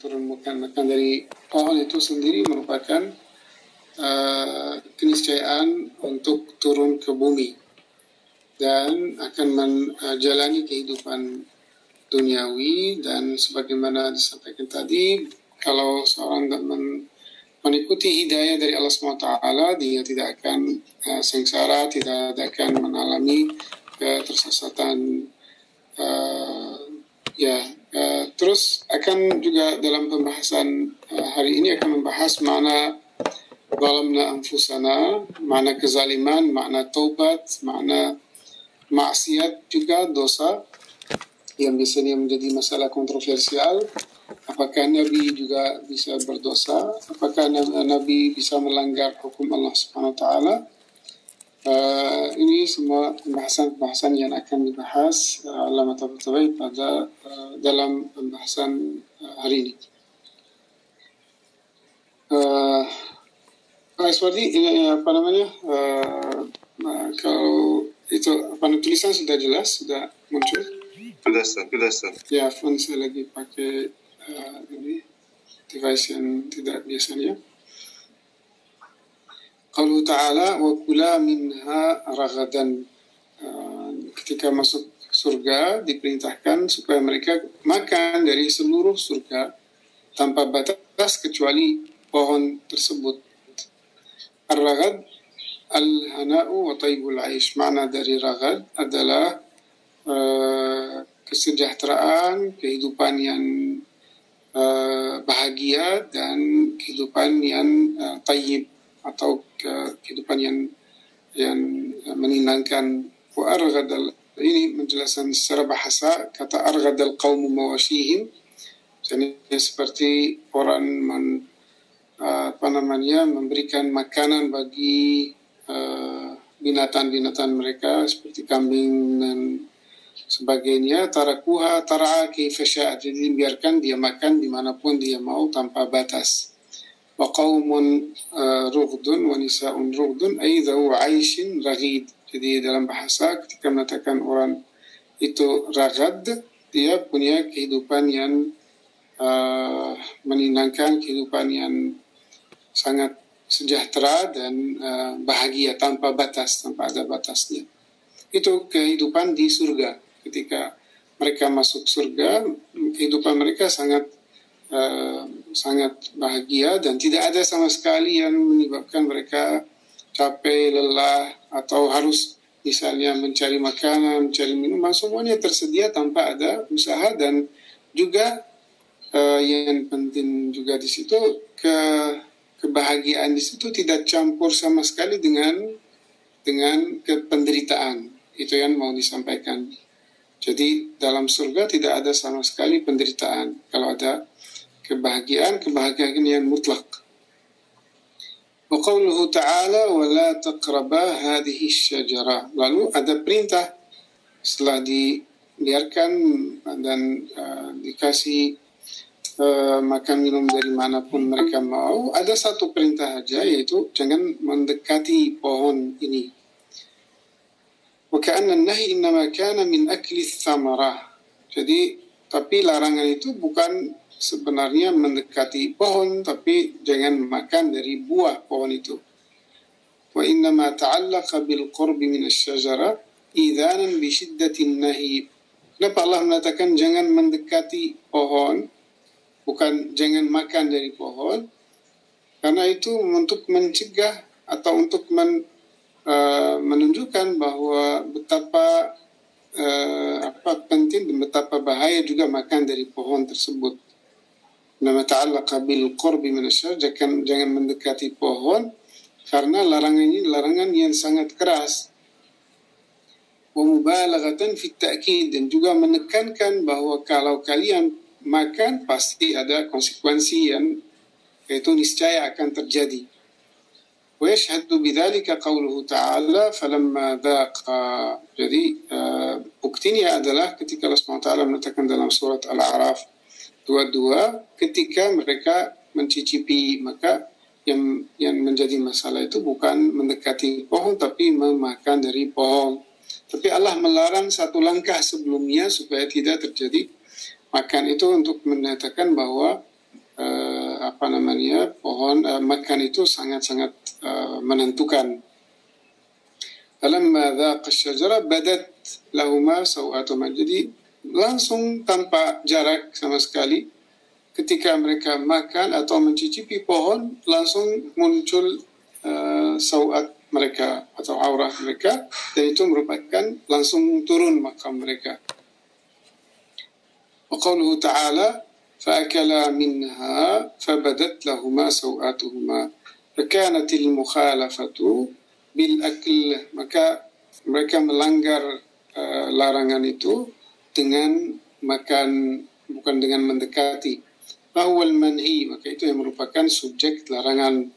turun makan makan dari pohon itu sendiri merupakan uh, keniscayaan untuk turun ke bumi dan akan menjalani kehidupan duniawi. Dan sebagaimana disampaikan tadi kalau seorang men mengikuti hidayah dari Allah SWT dia tidak akan uh, sengsara tidak akan mengalami ketersesatan uh, ya terus akan juga dalam pembahasan uh, hari ini akan membahas mana zalamna anfusana makna kezaliman makna taubat makna maksiat juga dosa yang biasanya menjadi masalah kontroversial. Apakah Nabi juga bisa berdosa? Apakah Nabi bisa melanggar hukum Allah Subhanahu wa taala uh, ini semua pembahasan-pembahasan yang akan dibahas uh, Allama Tabawi pada uh, dalam pembahasan uh, hari ini. Uh, ini apa namanya uh, uh, kalau itu apa tulisan sudah jelas sudah muncul? Sudah sudah ya phone saya lagi pakai uh, ini device yang tidak biasanya Qalu ta'ala wa kula minha ragadan uh, ketika masuk surga diperintahkan supaya mereka makan dari seluruh surga tanpa batas kecuali pohon tersebut. Ar-ragad al-hana'u wa taibul aish. Makna dari ragad adalah uh, kesejahteraan, kehidupan yang uh, bahagia dan kehidupan yang uh, tayyib atau kehidupan yang yang menyenangkan. Wa arghad ini menjelaskan secara bahasa kata arghad al-qawmu mawashihim. Jadi seperti orang men, apa namanya memberikan makanan bagi uh, binatang-binatang mereka seperti kambing dan sebagainya tarakuha tara'a kifasya jadi biarkan dia makan di mana pun dia mau tanpa batas rughdun wa nisa'un rughdun ay dhawu 'aishin raghid jadi dalam bahasa ketika mengatakan orang itu ragad dia punya kehidupan yang uh, menyenangkan kehidupan yang sangat sejahtera dan uh, bahagia tanpa batas, tanpa ada batasnya. Itu kehidupan di surga. Ketika mereka masuk surga, kehidupan mereka sangat uh, sangat bahagia dan tidak ada sama sekali yang menyebabkan mereka capek, lelah atau harus misalnya mencari makanan, mencari minuman, semuanya tersedia tanpa ada usaha dan juga uh, yang penting juga di situ ke kebahagiaan di situ tidak campur sama sekali dengan dengan kependeritaan. Itu yang mau disampaikan. Jadi dalam surga tidak ada sama sekali penderitaan. Kalau ada kebahagiaan, kebahagiaan yang mutlak. Wa ta'ala wa la taqraba hadhihi syajara. Lalu ada perintah setelah dibiarkan dan uh, dikasih uh, makan minum dari mana pun mereka mau, ada satu perintah saja yaitu jangan mendekati pohon ini. Wakana nahi innama kana min akli thamarah. Jadi tapi larangan itu bukan sebenarnya mendekati pohon tapi jangan makan dari buah pohon itu. Wa innama ta'allaqa bil qurbi min asy-syajara idzanan bi shiddatin nahi. Kenapa Allah mengatakan jangan mendekati pohon bukan jangan makan dari pohon karena itu untuk mencegah atau untuk men, uh, menunjukkan bahwa betapa uh, apa penting dan betapa bahaya juga makan dari pohon tersebut. Nama Taala bil qurbi min jangan jangan mendekati pohon karena larangan ini larangan yang sangat keras. Wa mubalaghatan fit ta'kid dan juga menekankan bahwa kalau kalian maka pasti ada konsekuensi yang itu niscaya akan terjadi. ويشهد بذلك قوله تعالى فلما ذاق jadi uh, buktinya adalah ketika Allah SWT menetapkan dalam surat Al-A'raf 22 ketika mereka mencicipi maka yang yang menjadi masalah itu bukan mendekati pohon tapi memakan dari pohon tapi Allah melarang satu langkah sebelumnya supaya tidak terjadi makan itu untuk menyatakan bahwa apa namanya pohon uh, makan itu sangat-sangat uh, menentukan. Alamma dhaqa syajara badat lahuma sawatuma. Jadi langsung tanpa jarak sama sekali ketika mereka makan atau mencicipi pohon langsung muncul uh, sawat mereka atau aurah mereka dan itu merupakan langsung turun makam mereka. وقوله تعالى فأكلا منها فبدت لهما سوآتهما فكانت المخالفة بالأكل maka mereka melanggar uh, larangan itu dengan makan bukan dengan mendekati bahwa manhi maka itu yang merupakan subjek larangan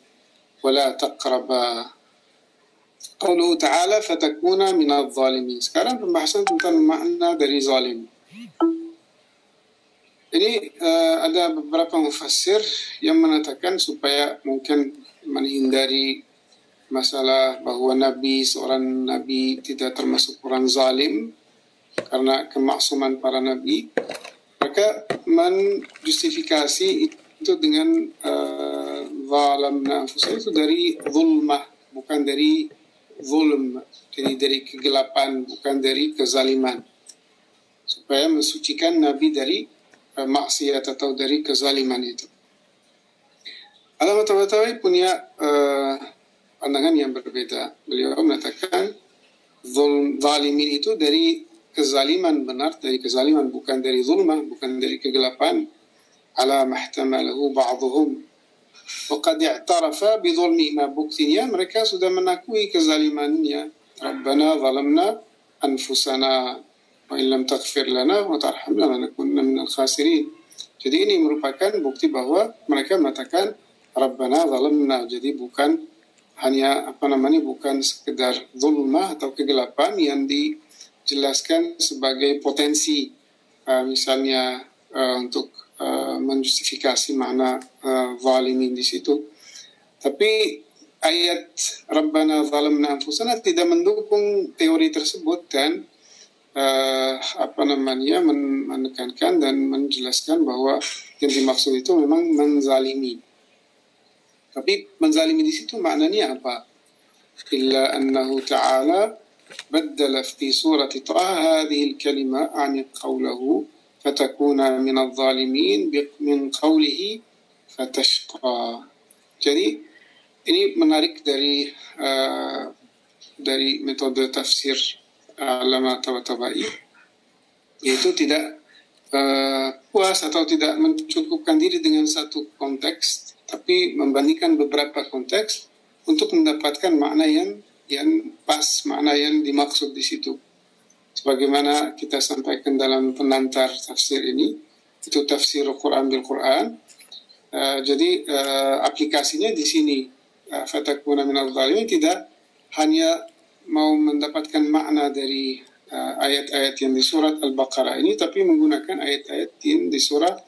wala taqraba ta'ala fatakuna minal zalimin. Sekarang pembahasan tentang makna dari zalim. Ini uh, ada beberapa mufassir yang mengatakan supaya mungkin menghindari masalah bahwa Nabi seorang Nabi tidak termasuk orang zalim karena kemaksuman para Nabi maka menjustifikasi itu dengan uh, zalamna itu dari zulmah bukan dari zulm jadi dari kegelapan bukan dari kezaliman supaya mensucikan Nabi dari maksiat atau dari kezaliman itu. Alamat Tabawi punya uh, pandangan yang berbeda. Beliau mengatakan zalimin itu dari kezaliman benar, dari kezaliman bukan dari zulmah, bukan dari kegelapan. Ala mahtamalahu ba'duhum. Waqad i'tarafa bidhulmihima buktinya mereka sudah menakui kezalimannya. Rabbana zalamna anfusana wa illam taghfir lana wa tarhamna khasirin. Jadi ini merupakan bukti bahwa mereka mengatakan Rabbana zalamna. Jadi bukan hanya apa namanya bukan sekedar zulmah atau kegelapan yang dijelaskan sebagai potensi uh, misalnya uh, untuk uh, menjustifikasi makna uh, zalimin di situ. Tapi ayat Rabbana zalamna anfusana tidak mendukung teori tersebut dan uh, apa namanya men menekankan dan menjelaskan bahwa yang dimaksud itu memang menzalimi. Tapi menzalimi di situ maknanya apa? Illa annahu ta'ala بدل في سورة طه هذه الكلمة عن قوله فتكون من الظالمين من قوله فتشقى jadi ini menarik dari uh, dari metode tafsir ulama tabai yaitu tidak uh, puas atau tidak mencukupkan diri dengan satu konteks tapi membandingkan beberapa konteks untuk mendapatkan makna yang yang pas makna yang dimaksud di situ sebagaimana kita sampaikan dalam penantar tafsir ini itu tafsir Quran bil Quran uh, jadi uh, aplikasinya di sini uh, fatakuna minal zalimin tidak hanya mau mendapatkan makna dari ayat-ayat uh, yang di surat Al-Baqarah ini tapi menggunakan ayat-ayat yang di surat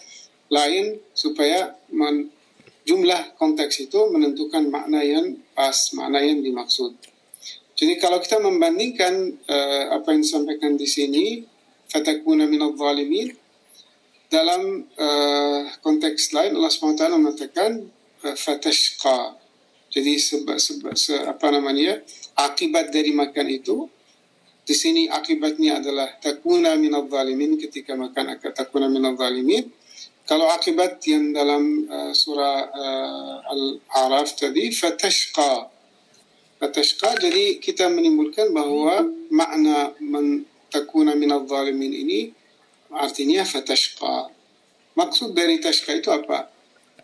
lain supaya men, jumlah konteks itu menentukan makna yang pas, makna yang dimaksud. Jadi kalau kita membandingkan uh, apa yang disampaikan di sini, fatakuna minal zalimin, dalam uh, konteks lain Allah SWT mengatakan uh, fatashqa. Jadi sebab seba, se, apa namanya akibat dari makan itu di sini akibatnya adalah takuna minal zalimin ketika makan akan takuna minal zalimin kalau akibat yang dalam uh, surah uh, Al-A'raf tadi fatashqa fatashqa jadi kita menimbulkan bahwa makna men takuna minal zalimin ini artinya fatashqa maksud dari tashqa itu apa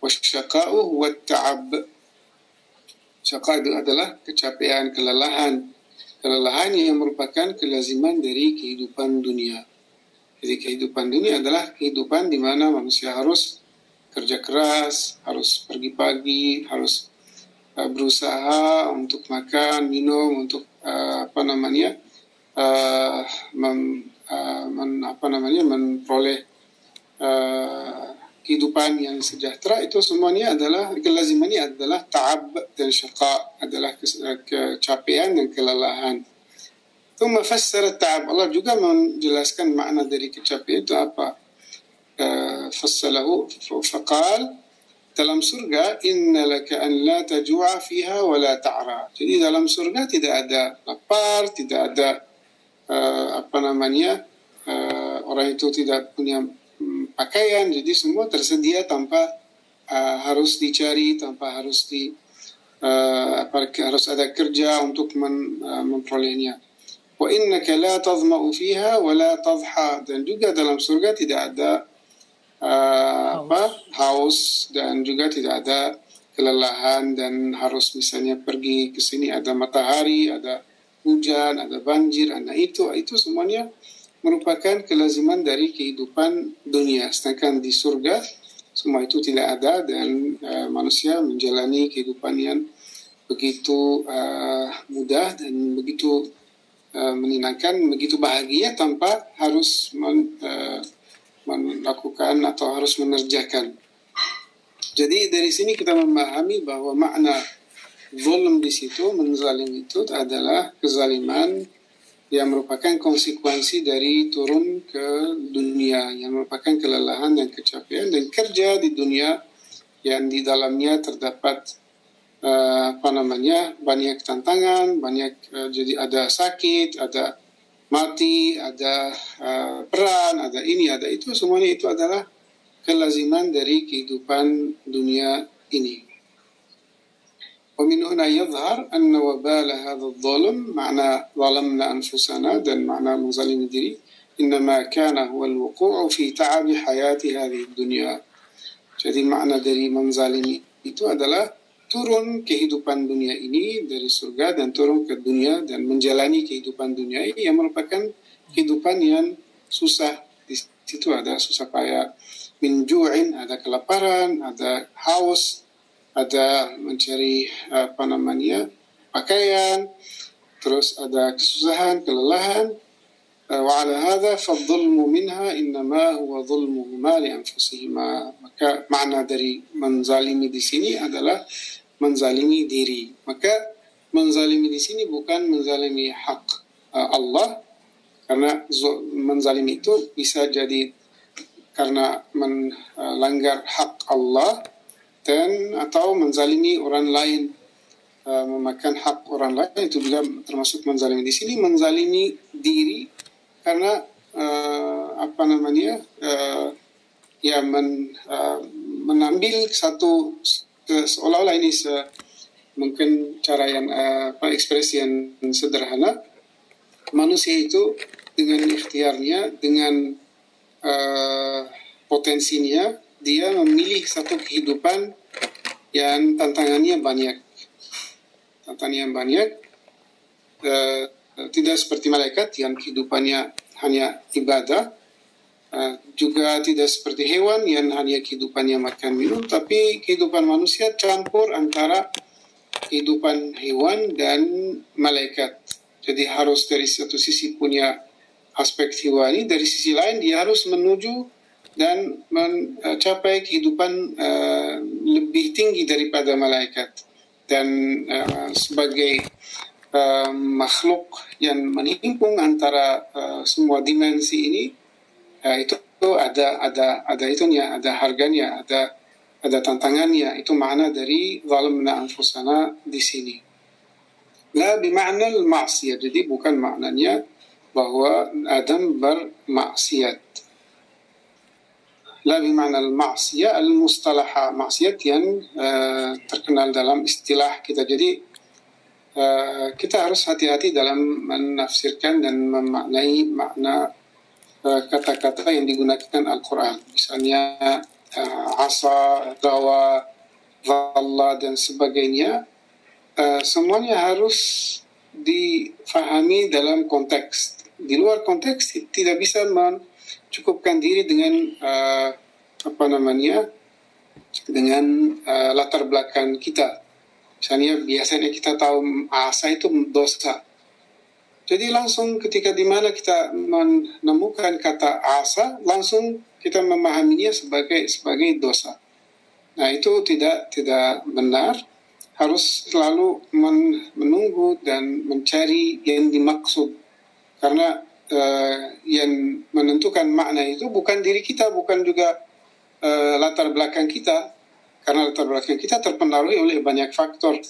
wasyaqa'u wa ta'ab Syaqa itu adalah kecapean, kelelahan. Kelelahan yang merupakan kelaziman dari kehidupan dunia. Jadi kehidupan dunia adalah kehidupan di mana manusia harus kerja keras, harus pergi pagi, harus uh, berusaha untuk makan, minum, untuk uh, apa namanya, uh, mem, uh, men, apa namanya, memperoleh uh, kehidupan yang sejahtera itu semuanya adalah kelazimannya adalah ta'ab dan syaqa adalah kecapean dan kelelahan. ثم فسر التعب Allah juga menjelaskan makna dari kecapean itu apa فصله فقال dalam surga innalaka an la tajua fiha wa la ta'ra. Jadi dalam surga tidak ada lapar, tidak ada uh, apa namanya uh, orang itu tidak punya um, pakaian, jadi semua tersedia tanpa uh, harus dicari, tanpa harus di uh, apa, harus ada kerja untuk men, uh, memperolehnya. Wa innaka la tadma'u fiha wa la tadha dan juga dalam surga tidak ada uh, apa haus dan juga tidak ada kelelahan dan harus misalnya pergi ke sini ada matahari, ada hujan, ada banjir, ada itu itu semuanya merupakan kelaziman dari kehidupan dunia. Sedangkan di surga semua itu tidak ada dan uh, manusia menjalani kehidupan yang begitu uh, mudah dan begitu uh, menyenangkan, begitu bahagia tanpa harus men, melakukan atau harus mengerjakan. Jadi dari sini kita memahami bahwa makna zulm di situ, menzalim itu adalah kezaliman yang merupakan konsekuensi dari turun ke dunia, yang merupakan kelelahan dan kecapean dan kerja di dunia yang di dalamnya terdapat uh, apa namanya banyak tantangan, banyak uh, jadi ada sakit, ada mati, ada uh, peran, ada ini, ada itu, semuanya itu adalah kelaziman dari kehidupan dunia ini. ومن هنا يظهر أن وبال هذا الظلم معنى ظلمنا أنفسنا dan معنى مظلم diri إنما كان هو الوقوع في تعب حياة هذه الدنيا jadi makna dari menzalimi itu adalah turun kehidupan dunia ini dari surga dan turun ke dunia dan menjalani kehidupan dunia ini yang merupakan kehidupan yang susah di situ ada susah payah minjuin ada kelaparan ada haus ada mencari apa namanya pakaian terus ada kesusahan kelelahan وعلى هذا فالظلم منها إنما هو ظلمهما لأنفسهما maka makna dari menzalimi di sini adalah menzalimi diri. Maka menzalimi di sini bukan menzalimi hak uh, Allah karena menzalimi itu bisa jadi karena melanggar hak Allah dan atau menzalimi orang lain uh, memakan hak orang lain itu juga termasuk menzalimi di sini menzalimi diri karena uh, apa namanya uh, ya men, uh, mengambil satu seolah-olah ini se, mungkin cara yang uh, ekspresi yang sederhana. Manusia itu dengan ikhtiarnya dengan uh, potensinya dia memilih satu kehidupan yang tantangannya banyak. Tantangannya banyak uh, tidak seperti malaikat yang kehidupannya hanya ibadah Uh, juga tidak seperti hewan yang hanya kehidupannya makan minum, tapi kehidupan manusia campur antara kehidupan hewan dan malaikat. Jadi harus dari satu sisi punya aspek hewani, dari sisi lain dia harus menuju dan mencapai kehidupan uh, lebih tinggi daripada malaikat. Dan uh, sebagai uh, makhluk yang menimpung antara uh, semua dimensi ini, ya, itu ada ada ada itunya, ada harganya, ada ada tantangannya. Itu makna dari zalimna anfusana di sini. La bimakna al-ma'siyah. Jadi bukan maknanya bahwa Adam bermaksiat. La bimakna al-ma'siyah al-mustalah maksiat yang uh, terkenal dalam istilah kita. Jadi uh, kita harus hati-hati dalam menafsirkan dan memaknai makna kata-kata yang digunakan Al-Quran. Misalnya uh, asa, dawa, valla, dan sebagainya. Uh, semuanya harus difahami dalam konteks. Di luar konteks tidak bisa mencukupkan diri dengan uh, apa namanya dengan uh, latar belakang kita. Misalnya biasanya kita tahu asa itu dosa jadi langsung ketika di mana kita menemukan kata asa, langsung kita memahaminya sebagai sebagai dosa. Nah itu tidak tidak benar. Harus selalu men, menunggu dan mencari yang dimaksud. Karena uh, yang menentukan makna itu bukan diri kita, bukan juga uh, latar belakang kita, karena latar belakang kita terpengaruhi oleh banyak faktor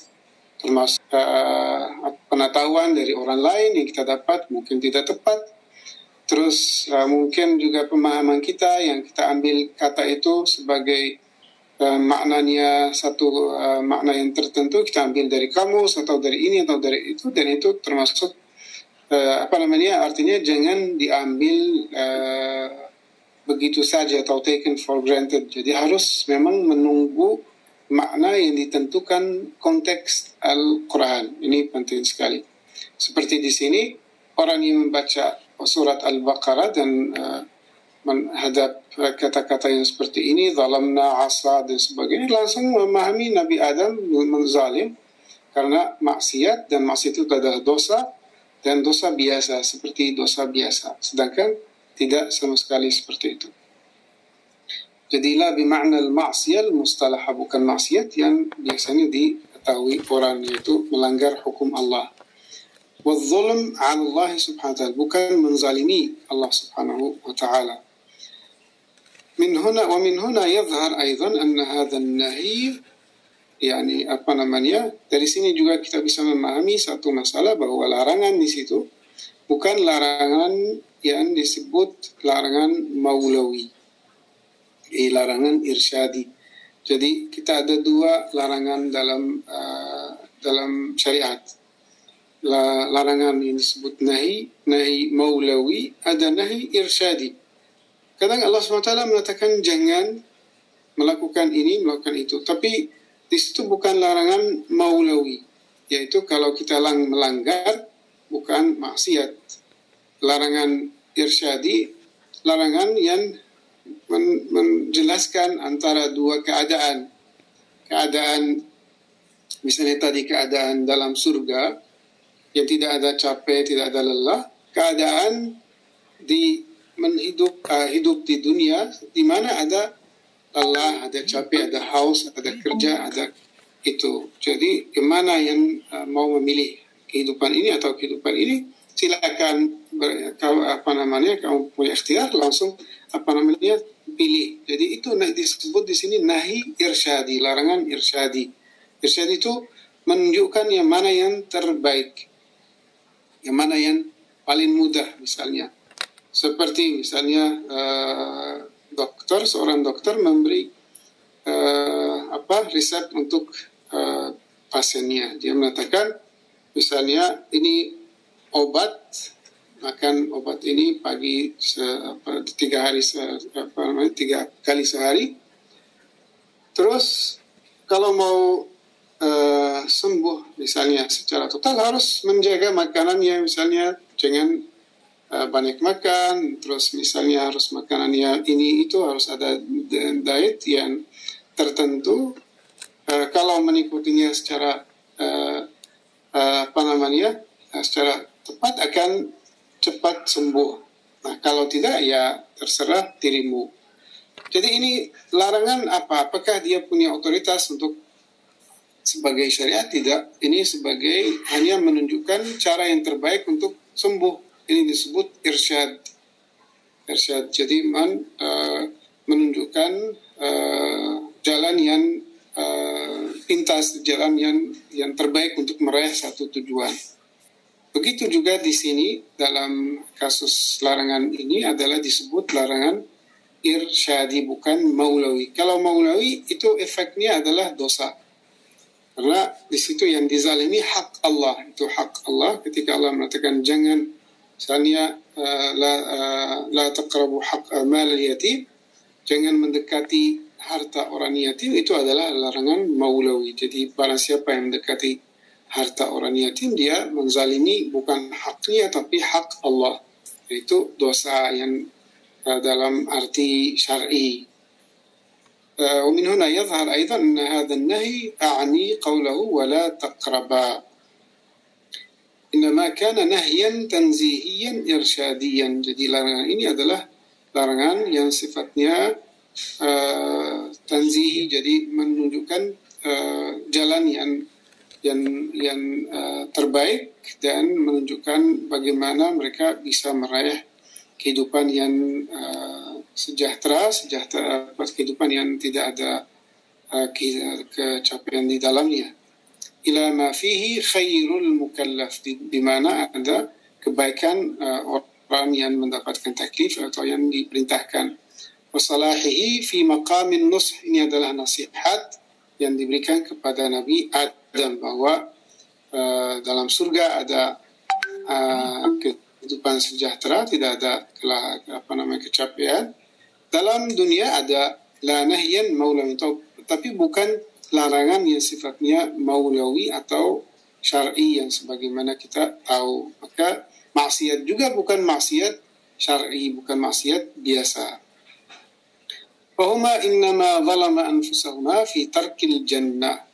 termasuk uh, pengetahuan dari orang lain yang kita dapat mungkin tidak tepat. Terus uh, mungkin juga pemahaman kita yang kita ambil kata itu sebagai uh, maknanya satu uh, makna yang tertentu kita ambil dari kamus atau dari ini atau dari itu dan itu termasuk uh, apa namanya artinya jangan diambil uh, begitu saja atau taken for granted. Jadi harus memang menunggu makna yang ditentukan konteks Al-Quran. Ini penting sekali. Seperti di sini, orang yang membaca surat Al-Baqarah dan uh, menghadap kata-kata yang seperti ini, zalamna, asa, dan sebagainya, langsung memahami Nabi Adam menzalim karena maksiat dan maksiat itu adalah dosa dan dosa biasa seperti dosa biasa. Sedangkan tidak sama sekali seperti itu. Jadilah bermakna al-ma'siyah mustalah bukan maksiat yang biasanya diketahui orang yaitu melanggar hukum Allah. والظلم على الله سبحانه وتعالى bukan menzalimi Allah subhanahu wa ta'ala من هنا ومن هنا يظهر أيضا أن هذا النهي يعني apa namanya dari sini juga kita bisa memahami satu masalah bahwa larangan di situ bukan larangan yang disebut larangan maulawi eh, larangan irsyadi. Jadi kita ada dua larangan dalam uh, dalam syariat. La, larangan yang disebut nahi, nahi maulawi, ada nahi irsyadi. Kadang Allah SWT mengatakan jangan melakukan ini, melakukan itu. Tapi di situ bukan larangan maulawi. Yaitu kalau kita lang melanggar, bukan maksiat. Larangan irsyadi, larangan yang men menjelaskan antara dua keadaan. Keadaan misalnya tadi keadaan dalam surga yang tidak ada capek, tidak ada lelah, keadaan di menghidup uh, hidup di dunia di mana ada lelah, ada capek, ada haus, ada kerja, ada itu. Jadi ke mana yang uh, mau memilih kehidupan ini atau kehidupan ini silakan kalau apa namanya kamu punya ikhtiar langsung apa namanya pilih. Jadi itu disebut di sini nahi irsyadi, larangan irsyadi. Irsyadi itu menunjukkan yang mana yang terbaik, yang mana yang paling mudah misalnya. Seperti misalnya uh, dokter, seorang dokter memberi uh, apa resep untuk uh, pasiennya. Dia mengatakan misalnya ini obat makan obat ini pagi se, apa, tiga hari se, apa tiga kali sehari. Terus kalau mau uh, sembuh misalnya secara total harus menjaga makanannya misalnya jangan uh, banyak makan. Terus misalnya harus makanannya ini itu harus ada diet yang tertentu. Uh, kalau mengikutinya secara uh, uh, apa namanya secara tepat akan cepat sembuh. Nah, kalau tidak ya terserah dirimu. Jadi ini larangan apa? Apakah dia punya otoritas untuk sebagai syariat? Tidak. Ini sebagai hanya menunjukkan cara yang terbaik untuk sembuh. Ini disebut irsyad. Irsyad. Jadi man uh, menunjukkan uh, jalan yang uh, pintas, jalan yang yang terbaik untuk meraih satu tujuan. Begitu juga di sini dalam kasus larangan ini adalah disebut larangan irsyadi bukan maulawi. Kalau maulawi itu efeknya adalah dosa. Karena di situ yang dizalimi hak Allah. Itu hak Allah ketika Allah mengatakan jangan misalnya uh, la uh, la taqrabu hak mal yatim jangan mendekati harta orang yatim itu adalah larangan maulawi. Jadi barang siapa yang mendekati harta orang yatim dia menzalimi bukan haknya tapi hak Allah itu dosa yang uh, dalam arti syar'i ومن هنا يظهر أيضا أن هذا النهي أعني قوله ولا تقربا إنما كان نهيا تنزيهيا إرشاديا jadi larangan ini adalah larangan yang sifatnya uh, tanzihi jadi menunjukkan uh, jalan yang yang yang uh, terbaik dan menunjukkan bagaimana mereka bisa meraih kehidupan yang uh, sejahtera, sejahtera kehidupan yang tidak ada uh, kecapaian di dalamnya. Ila ma fihi khairul mukallaf di, di mana ada kebaikan uh, orang yang mendapatkan taklif atau yang diperintahkan. Wasalahihi fi maqamin nush ini adalah nasihat yang diberikan kepada Nabi Adam bahwa uh, dalam surga ada uh, kehidupan sejahtera tidak ada apa namanya kecapean dalam dunia ada la nahyan maulawi tapi bukan larangan yang sifatnya maulawi atau syar'i yang sebagaimana kita tahu. Maka maksiat juga bukan maksiat syar'i, bukan maksiat biasa. Fahuma innama zalama anfusahuma fi tarkil jannah.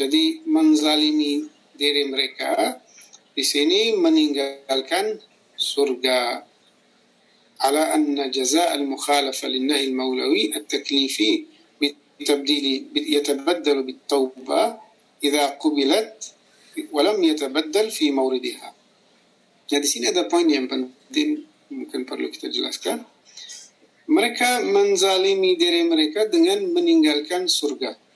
Jadi menzalimi diri mereka di sini meninggalkan surga ala anna jaza al mukhalafa linnahi al maulawi at taklifi bitabdili yatabaddalu bit tauba idza qubilat walam yatabaddal fi mawridiha. Jadi sini ada poin yang penting mungkin perlu kita jelaskan. Mereka menzalimi diri mereka dengan meninggalkan surga.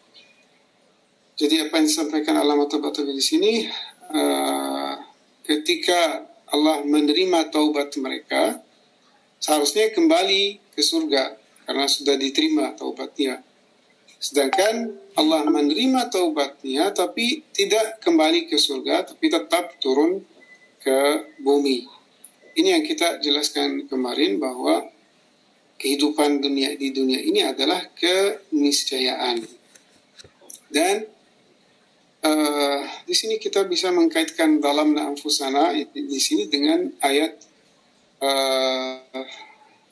Jadi apa yang disampaikan Allah Taala di sini, uh, ketika Allah menerima taubat mereka, seharusnya kembali ke surga karena sudah diterima taubatnya. Sedangkan Allah menerima taubatnya tapi tidak kembali ke surga tapi tetap turun ke bumi. Ini yang kita jelaskan kemarin bahwa kehidupan dunia di dunia ini adalah keniscayaan. Dan uh, di sini kita bisa mengkaitkan dalam na'amfusana di sini dengan ayat uh,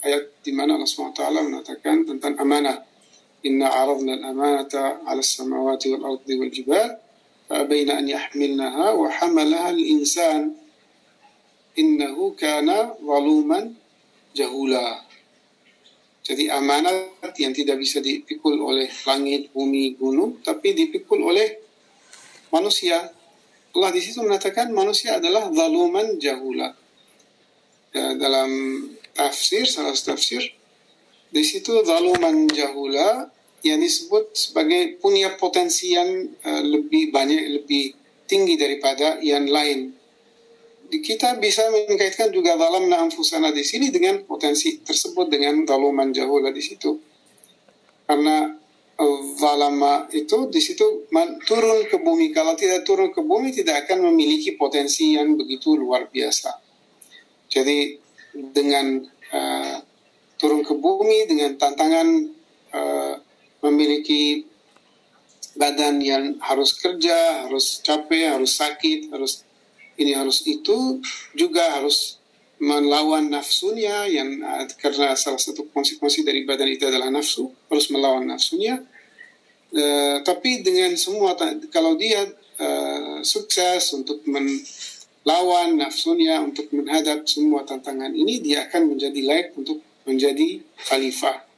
ayat di mana Allah SWT mengatakan tentang amanah. Inna aradna al-amanata ala samawati wal ardi wal jibal yahmilnaha wa hamalaha al-insan innahu kana waluman jahula. Jadi amanat yang tidak bisa dipikul oleh langit, bumi, gunung, tapi dipikul oleh manusia. Allah di situ mengatakan manusia adalah zaluman jahula. Ya, dalam tafsir, salah satu tafsir, di situ zaluman jahula yang disebut sebagai punya potensi yang uh, lebih banyak, lebih tinggi daripada yang lain. Kita bisa mengkaitkan juga dalam anfusana di sini dengan potensi tersebut dengan zaluman jahula di situ. Karena zalama itu di situ turun ke bumi. Kalau tidak turun ke bumi tidak akan memiliki potensi yang begitu luar biasa. Jadi dengan uh, turun ke bumi dengan tantangan uh, memiliki badan yang harus kerja, harus capek, harus sakit, harus ini harus itu juga harus melawan nafsunya yang karena salah satu konsekuensi dari badan itu adalah nafsu harus melawan nafsunya uh, tapi dengan semua kalau dia uh, sukses untuk melawan nafsunya untuk menghadap semua tantangan ini dia akan menjadi layak untuk menjadi khalifah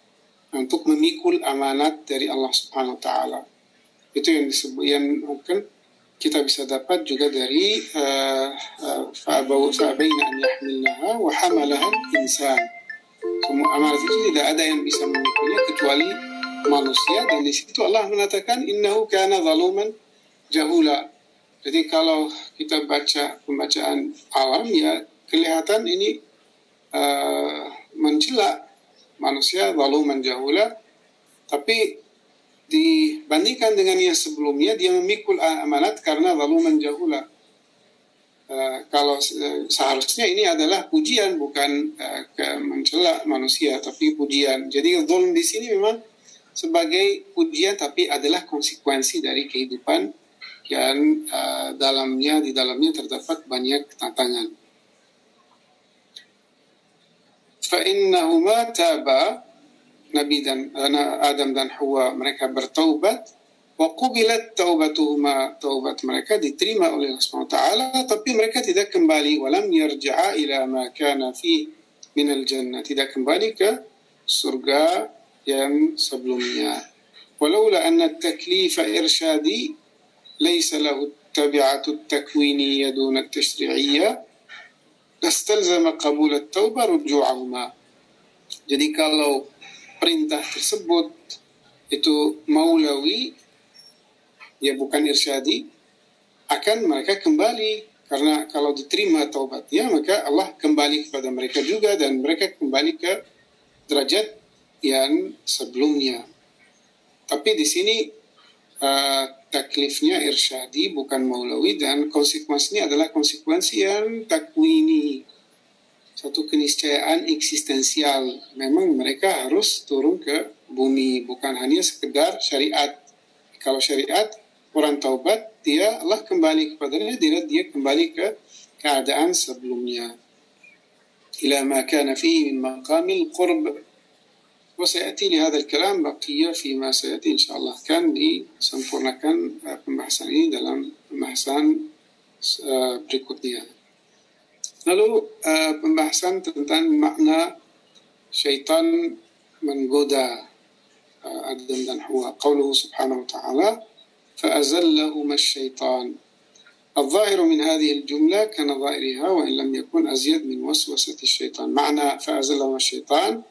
untuk memikul amanat dari Allah Subhanahu wa taala. Itu yang disebut yang mungkin kita bisa dapat juga dari fa'abau fa'abaina an yahmilnaha wa hamalaha insan. Semua amanat itu tidak ada yang bisa memikulnya kecuali manusia dan di situ Allah mengatakan innahu kana zaluman jahula. Jadi kalau kita baca pembacaan awam ya kelihatan ini uh, mencela manusia lalu menjahula tapi dibandingkan dengan yang sebelumnya dia memikul amanat karena lalu menjahula uh, kalau seharusnya ini adalah pujian bukan uh, mencela manusia tapi pujian jadi zulm di sini memang sebagai pujian tapi adalah konsekuensi dari kehidupan yang uh, dalamnya di dalamnya terdapat banyak tantangan فإنهما تابا Nabi dan Adam dan Hawa mereka bertaubat wa qubilat taubatuhuma taubat mereka diterima oleh Allah SWT tapi mereka tidak kembali walam yarja'a ila ma kana fi min al jannah tidak kembali ke surga yang sebelumnya. Walaula anna taklif irsyadi laysa lahu tabi'atu takwiniyya duna tashri'iyya lastalzama qabul at-tauba ruju'ahuma. Jadi kalau perintah tersebut itu maulawi ya bukan irsyadi akan mereka kembali karena kalau diterima taubatnya maka Allah kembali kepada mereka juga dan mereka kembali ke derajat yang sebelumnya. Tapi di sini uh, taklifnya irsyadi bukan maulawi dan konsekuensinya adalah konsekuensi yang takwini satu keniscayaan eksistensial. Memang mereka harus turun ke bumi, bukan hanya sekedar syariat. Kalau syariat, orang taubat, dia Allah kembali kepadanya, dia, dia kembali ke keadaan sebelumnya. Ila ma kana fihi min maqamil qurb. وسيأتي هذا الكلام بقية فيما سيأتي إن شاء الله. كان لي سنفورنا كان محساني دلم محسان بريكوتنيا لالو محسان تنتان معنى شيطان من بودا أدن دن هو. قوله سبحانه وتعالى فأزلهما الشيطان. الظاهر من هذه الجملة كان ظاهرها وإن لم يكن أزيد من وسوسة الشيطان. معنى فأزلهما الشيطان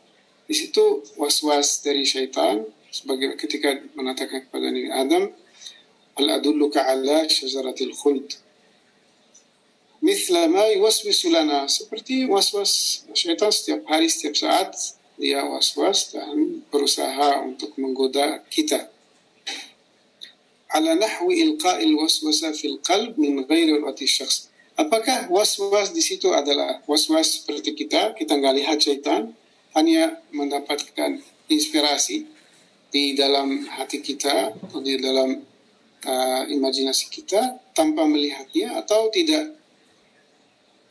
di situ was-was dari syaitan sebagai ketika mengatakan kepada Nabi Adam al adulluka ala syajaratil khuld mithla ma yuwaswisu lana. Seperti was-was syaitan setiap hari setiap saat dia was-was dan berusaha untuk menggoda kita. Ala nahwi ilqa'il waswasa fil qalb min ghairi ru'ati syakhs. Apakah was-was di situ adalah was-was seperti kita? Kita nggak lihat syaitan hanya mendapatkan inspirasi di dalam hati kita atau di dalam uh, imajinasi kita tanpa melihatnya atau tidak.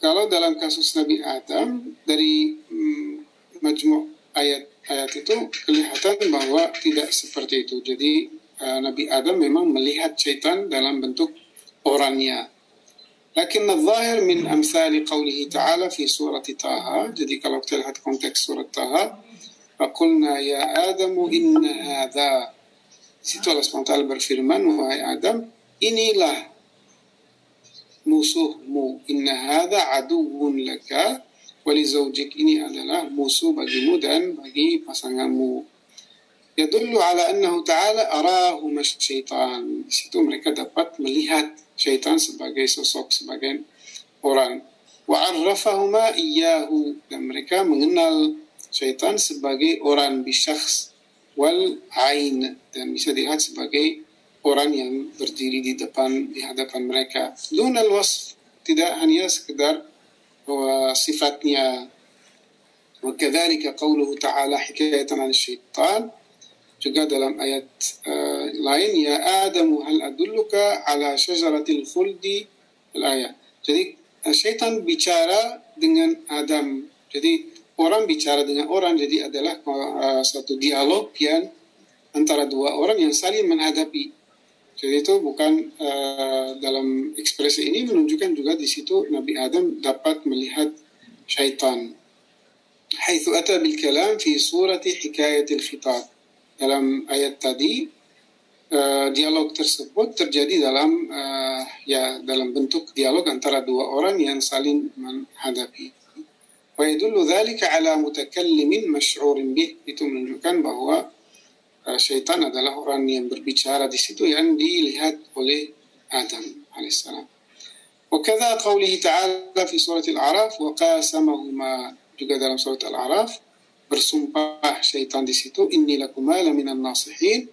Kalau dalam kasus Nabi Adam dari um, majmuk ayat-ayat itu kelihatan bahwa tidak seperti itu. Jadi uh, Nabi Adam memang melihat syaitan dalam bentuk orangnya. لكن الظاهر من أمثال قوله تعالى في سورة طه جديك لو تكون كونتكس سورة طه فقلنا يا آدم إن هذا سيتو الله سبحانه وتعالى برفرمان وهي آدم إني لا. موسوه مو. إن هذا عدو لك ولزوجك. إني أنا لا. موسو بجنودا بجي مو. يدل على أنه تعالى أراه ما الشيطان سيتو مريكا دبات مليهات. syaitan sebagai sosok sebagai orang wa'arrafahuma iyyahu dan mereka mengenal syaitan sebagai orang bisyakhs wal ain dan bisa dilihat sebagai orang yang berdiri di depan di hadapan mereka dunal wasf tidak hanya sekedar bahwa sifatnya وكذلك قوله تعالى حكاية عن الشيطان juga dalam ayat uh, lain ya Adam hal adulluka ala syajaratil khuldi ayat. Jadi eh, setan bicara dengan Adam. Jadi orang bicara dengan orang jadi adalah uh, satu dialog yang antara dua orang yang saling menghadapi. Jadi itu bukan uh, dalam ekspresi ini menunjukkan juga di situ Nabi Adam dapat melihat syaitan. Haitsu ata bil kalam fi surati hikayatil khitab. Dalam ayat tadi uh, dialog tersebut terjadi dalam uh, ya dalam bentuk dialog antara dua orang yang saling menghadapi. Wa yadullu dzalika ala mutakallimin masy'urin bih itu menunjukkan bahwa uh, syaitan adalah orang yang berbicara di situ yang dilihat oleh Adam alaihissalam. وكذا قوله تعالى في سورة الأعراف وقاسمهما juga dalam surat Al-A'raf bersumpah syaitan di situ inni lakuma laminan nasihin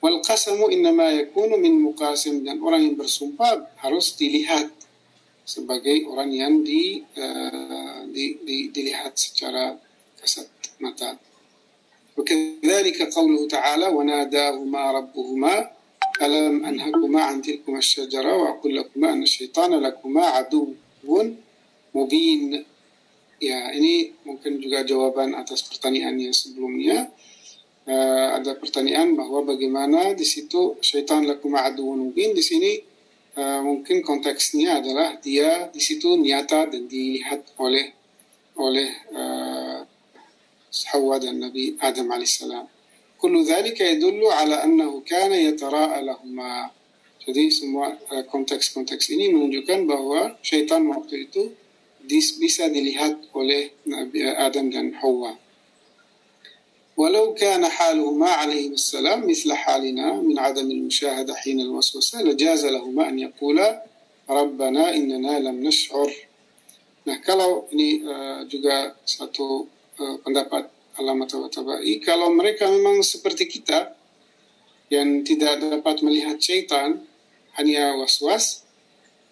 wal qasamu innama yakunu min muqasim dan orang yang bersumpah harus dilihat sebagai orang yang di, uh, di, di dilihat secara kasat mata. وكذلك قوله تعالى وناداهما ربهما ألم أنهكما عن تلكما الشجرة وأقول لكما أن الشيطان لكما عدو مبين Ya, ini mungkin juga jawaban atas pertanyaan yang sebelumnya. Uh, ada pertanyaan bahwa bagaimana di situ syaitan lakum aduun mubin di sini uh, mungkin konteksnya adalah dia di situ nyata dan dilihat oleh oleh uh, Hawa dan Nabi Adam alaihissalam. Kullu dzalika yadullu ala annahu kana yatara'a lahuma. Jadi semua konteks-konteks ini menunjukkan bahwa syaitan waktu itu bisa dilihat oleh Nabi Adam dan Hawa. ولو كان حالهما عليه السلام مثل حالنا من عدم المشاهدة حين الوسوسة لجاز لهما أن يقولا ربنا إننا لم نشعر Nah, kalau ini uh, juga satu uh, pendapat alamat tabai, kalau mereka memang seperti kita yang tidak dapat melihat syaitan, hanya was-was,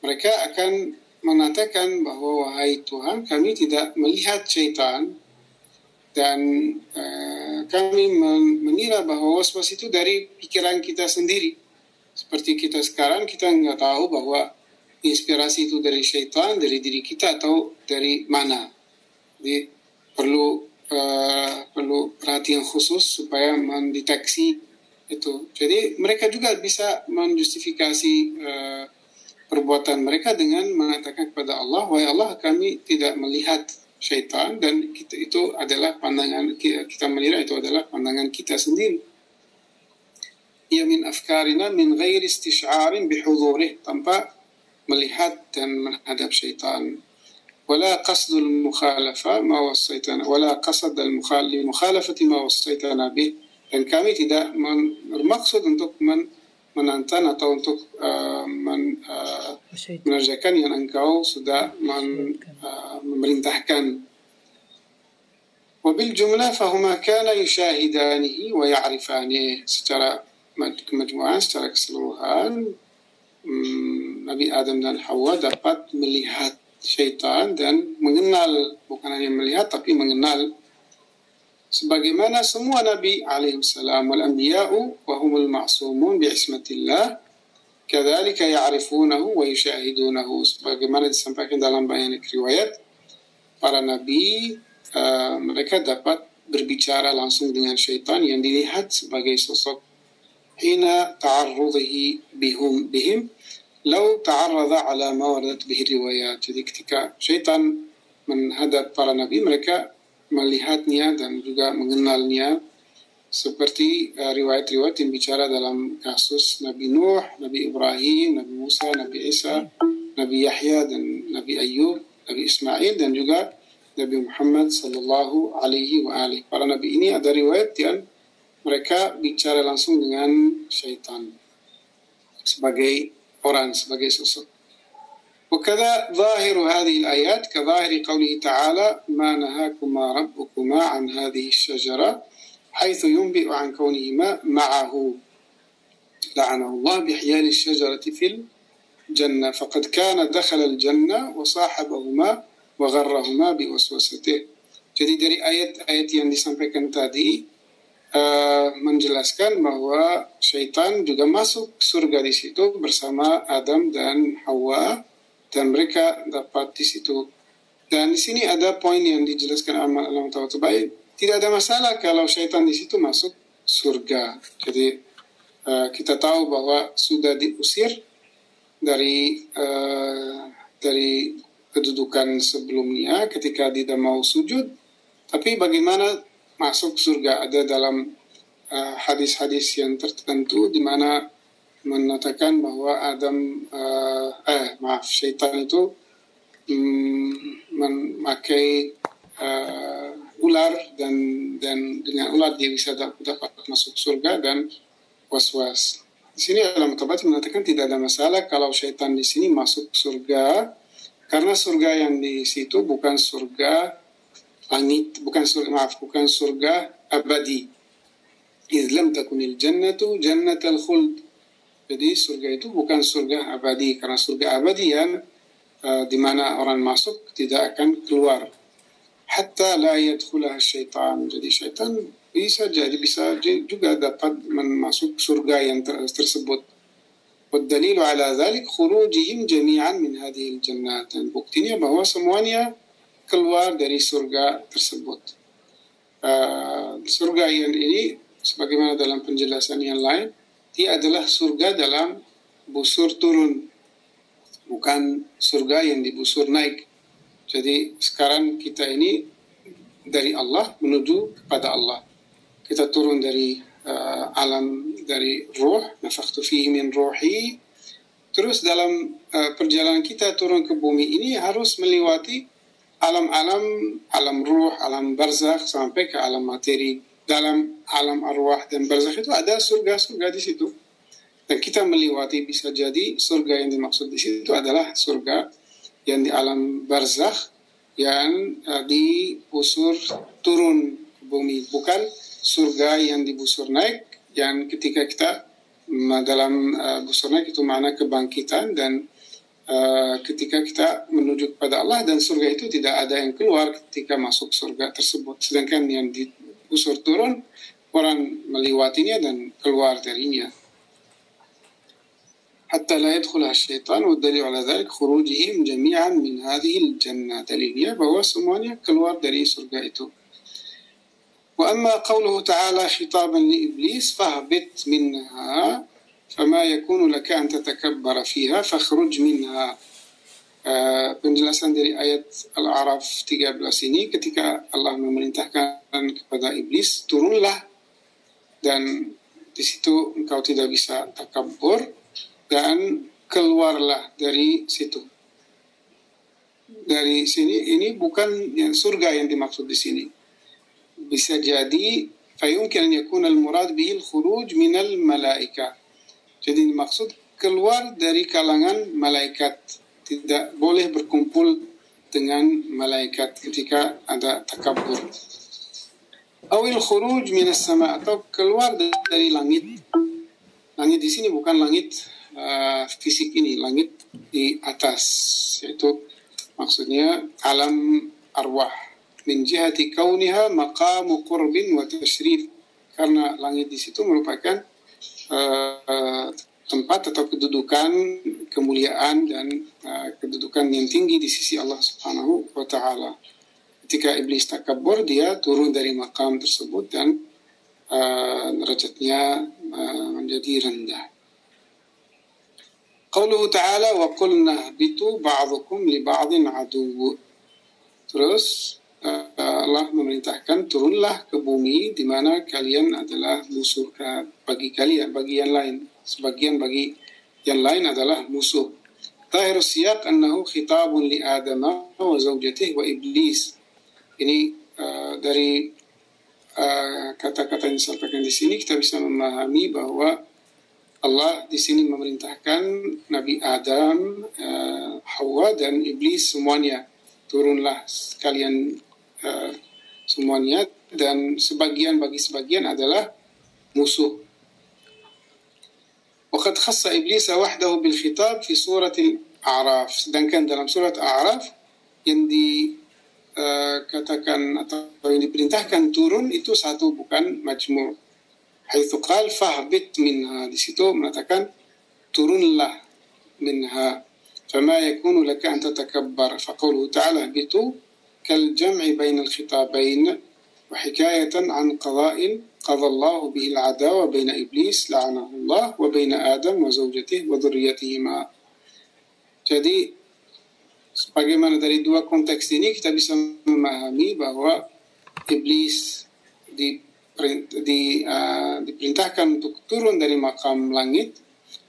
mereka akan mengatakan bahwa wahai Tuhan, kami tidak melihat syaitan, dan uh, kami mengira bahwa was-was itu dari pikiran kita sendiri. Seperti kita sekarang, kita nggak tahu bahwa inspirasi itu dari syaitan, dari diri kita atau dari mana. Jadi perlu uh, perlu perhatian khusus supaya mendeteksi itu. Jadi mereka juga bisa menjustifikasi uh, perbuatan mereka dengan mengatakan kepada Allah, wahai Allah kami tidak melihat syaitan dan kita itu adalah pandangan kita melihat itu adalah pandangan kita sendiri. Ia min afkarina min ghairi istish'arin bihudurih tanpa melihat dan menghadap syaitan. ولا قصد المخالفة ما وصيتنا ولا قصد المخالفة ما وصيتنا به dan kami tidak bermaksud untuk men, menantang atau untuk uh, men, uh, mengerjakan yang engkau sudah men, uh, memerintahkan. Fahuma kana yushahidanihi wa ya'rifanihi secara kemajmuan, secara keseluruhan hmm, Nabi Adam dan Hawa dapat melihat syaitan dan mengenal. Bukan hanya melihat tapi mengenal sebagaimana semua nabi alaihi salam wal anbiya'u wa humul ma'sumun bi ismatillah kadzalika ya'rifunahu wa yushahidunahu sebagaimana disampaikan dalam banyak riwayat para nabi uh, mereka dapat berbicara langsung dengan syaitan yang dilihat sebagai sosok hina ta'arrudhihi bihum bihim law ta'arrada ala ma waradat bihi riwayat jadi ketika syaitan menghadap para nabi mereka melihatnya dan juga mengenalnya seperti uh, riwayat-riwayat yang bicara dalam kasus Nabi Nuh, Nabi Ibrahim, Nabi Musa, Nabi Isa, Nabi Yahya dan Nabi Ayub, Nabi Ismail dan juga Nabi Muhammad sallallahu alaihi wa alihi. Para nabi ini ada riwayat yang mereka bicara langsung dengan syaitan sebagai orang, sebagai sosok. وكذا ظاهر هذه الآيات كظاهر قوله تعالى ما نهاكما ربكما عن هذه الشجرة حيث ينبئ عن كونهما معه. لعنه الله بحيال الشجرة في الجنة فقد كان دخل الجنة وصاحبهما وغرهما بوسوسته. Jadi dari ayat-ayat yang disampaikan tadi uh, menjelaskan bahwa syaitan juga masuk surga di situ bersama Adam dan Hawa. Dan mereka dapat di situ. Dan di sini ada poin yang dijelaskan Allah Taala baik. Tidak ada masalah kalau syaitan di situ masuk surga. Jadi uh, kita tahu bahwa sudah diusir dari uh, dari kedudukan sebelumnya ketika tidak mau sujud. Tapi bagaimana masuk surga ada dalam uh, hadis-hadis uh, yang tertentu di mana mengatakan bahwa Adam uh, eh maaf setan itu mm, memakai uh, ular dan dan dengan ular dia bisa dapat masuk surga dan was-was. Di sini dalam tabat mengatakan tidak ada masalah kalau setan di sini masuk surga karena surga yang di situ bukan surga langit, bukan surga maaf, bukan surga abadi. Islam takunil jannatu jannatal khuld jadi surga itu bukan surga abadi karena surga abadi yang uh, di mana orang masuk tidak akan keluar. Hatta la yadkhulah syaitan. Jadi syaitan bisa jadi bisa juga dapat masuk surga yang ter tersebut. والدليل على ذلك خروجهم جميعا من هذه الجنات dan buktinya bahwa semuanya keluar dari surga tersebut. Uh, surga yang ini sebagaimana dalam penjelasan yang lain dia adalah surga dalam busur turun, bukan surga yang dibusur naik. Jadi sekarang kita ini dari Allah menuju kepada Allah. Kita turun dari uh, alam dari roh, nafakhtu fihi min rohi. Terus dalam uh, perjalanan kita turun ke bumi ini harus melewati alam-alam, alam ruh, alam barzakh sampai ke alam materi dalam alam arwah dan barzakh itu ada surga-surga di situ. Dan kita melewati bisa jadi surga yang dimaksud di situ adalah surga yang di alam barzakh yang uh, dibusur turun ke bumi, bukan surga yang dibusur naik yang ketika kita dalam uh, busur naik itu makna kebangkitan dan uh, ketika kita menuju kepada Allah dan surga itu tidak ada yang keluar ketika masuk surga tersebut. Sedangkan yang di busur turun orang melewatinya dan keluar darinya. حتى لا يدخلها الشيطان والدليل على ذلك خروجهم جميعا من هذه الجنة دليلnya bahwa semuanya keluar dari surga itu. وأما قوله تعالى خطابا لإبليس فاهبط منها فما يكون لك أن تتكبر فيها فاخرج منها uh, penjelasan dari ayat Al-A'raf 13 ini ketika Allah memerintahkan kepada iblis turunlah. Dan di situ engkau tidak bisa takabur dan keluarlah dari situ. Dari sini ini bukan yang surga yang dimaksud di sini. Bisa jadi fayumkin an yakuna al-murad bihi al-khuruj min al-malaika jadi maksud keluar dari kalangan malaikat, tidak boleh berkumpul dengan malaikat ketika ada takabur. Awil khuruj minas sama atau keluar dari langit. Langit di sini bukan langit uh, fisik ini, langit di atas, yaitu maksudnya alam arwah. Min jihati kauniha maqamu qurbin wa tashrif. Karena langit di situ merupakan uh, tempat atau kedudukan kemuliaan dan uh, kedudukan yang tinggi di sisi Allah Subhanahu wa taala. Ketika iblis takabur dia turun dari makam tersebut dan uh, derajatnya uh, menjadi rendah. Qauluhu ta'ala wa qulna bitu ba'dukum li ba'din adu. Terus Allah memerintahkan turunlah ke bumi di mana kalian adalah musuh bagi kalian, bagi yang lain. Sebagian bagi yang lain adalah musuh. Tahir siyak annahu khitabun li Adam wa zawjatih wa iblis. Ini uh, dari kata-kata uh, yang disampaikan di sini kita bisa memahami bahwa Allah di sini memerintahkan Nabi Adam, uh, Hawa dan iblis semuanya turunlah kalian uh, semuanya dan sebagian bagi sebagian adalah musuh. وقد خص إبليس وحده بالخطاب في سورة الأعراف. دان كان دلم سورة الأعراف. يندي آه، كتكن أو يندي برنتاه كان تورون إتو ساتو بكان مجموع. حيث قال فهبت منها. دي سيتو تورون الله منها. فما يكون لك أن تتكبر. فقوله تعالى اهبطوا كالجمع بين الخطابين وحكاية عن قضاء qadallahu bihil adawa baina iblis la'anahullah wa baina adam wa zawjatih wa dzurriyyatihima. Jadi sebagaimana dari dua konteks ini kita bisa memahami bahwa iblis di di uh, diperintahkan untuk turun dari makam langit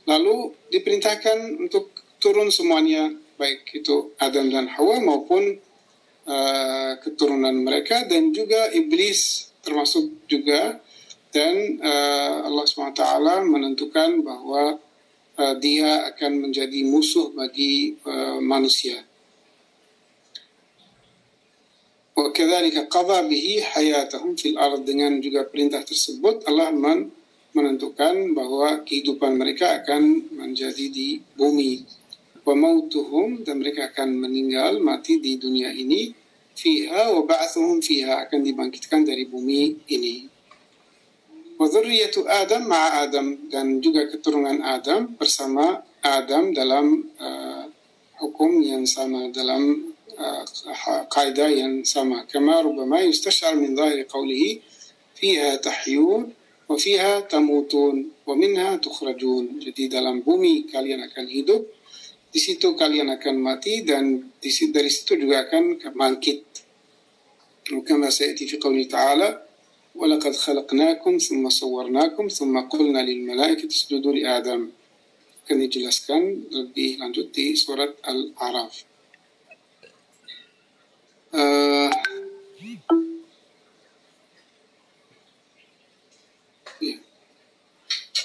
lalu diperintahkan untuk turun semuanya baik itu Adam dan Hawa maupun uh, keturunan mereka dan juga iblis termasuk juga dan uh, Allah SWT menentukan bahwa uh, dia akan menjadi musuh bagi uh, manusia. Wakadzalika qadha bihi hayatahum fil ard dengan juga perintah tersebut Allah men menentukan bahwa kehidupan mereka akan menjadi di bumi. Wa mautuhum dan mereka akan meninggal mati di dunia ini fiha wa ba'thuhum fiha akan dibangkitkan dari bumi ini. wa dzurriyyatu Adam ma'a Adam dan juga keturunan Adam bersama Adam dalam uh, hukum yang sama dalam uh, kaidah yang sama. kama rubama yustash'ar min dhahiri qawlihi fiha tahyun wa fiha tamutun wa minha tukhrajun jadi dalam bumi kalian akan hidup di situ kalian akan mati dan di situ, dari situ juga akan bangkit. وكما سيأتي في قوله تعالى ولقد خلقناكم ثم صورناكم ثم قلنا للملائكة اسجدوا لآدم akan dijelaskan lebih lanjut di surat Al-A'raf. Uh,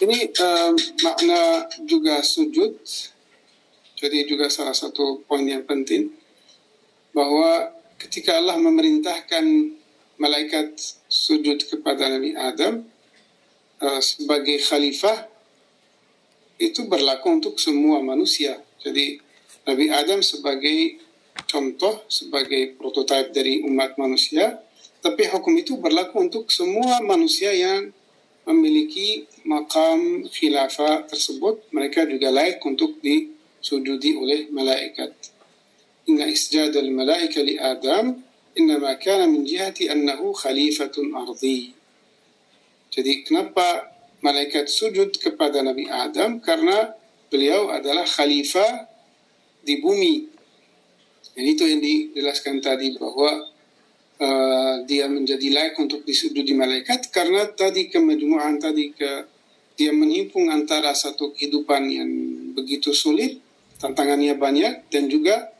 Ini uh, makna juga sujud, jadi juga salah satu poin yang penting bahwa ketika Allah memerintahkan malaikat sujud kepada Nabi Adam uh, sebagai khalifah itu berlaku untuk semua manusia. Jadi Nabi Adam sebagai contoh, sebagai prototipe dari umat manusia, tapi hukum itu berlaku untuk semua manusia yang memiliki makam khilafah tersebut, mereka juga layak untuk disujudi oleh malaikat. Inna isjad al-malaika li Adam innama kana min jihati annahu khalifatun ardi. Jadi kenapa malaikat sujud kepada Nabi Adam? Karena beliau adalah khalifah di bumi. Dan itu yang dijelaskan tadi bahwa uh, dia menjadi layak untuk disujudi malaikat karena tadi kemajmuan tadi ke dia menghimpun antara satu kehidupan yang begitu sulit, tantangannya banyak dan juga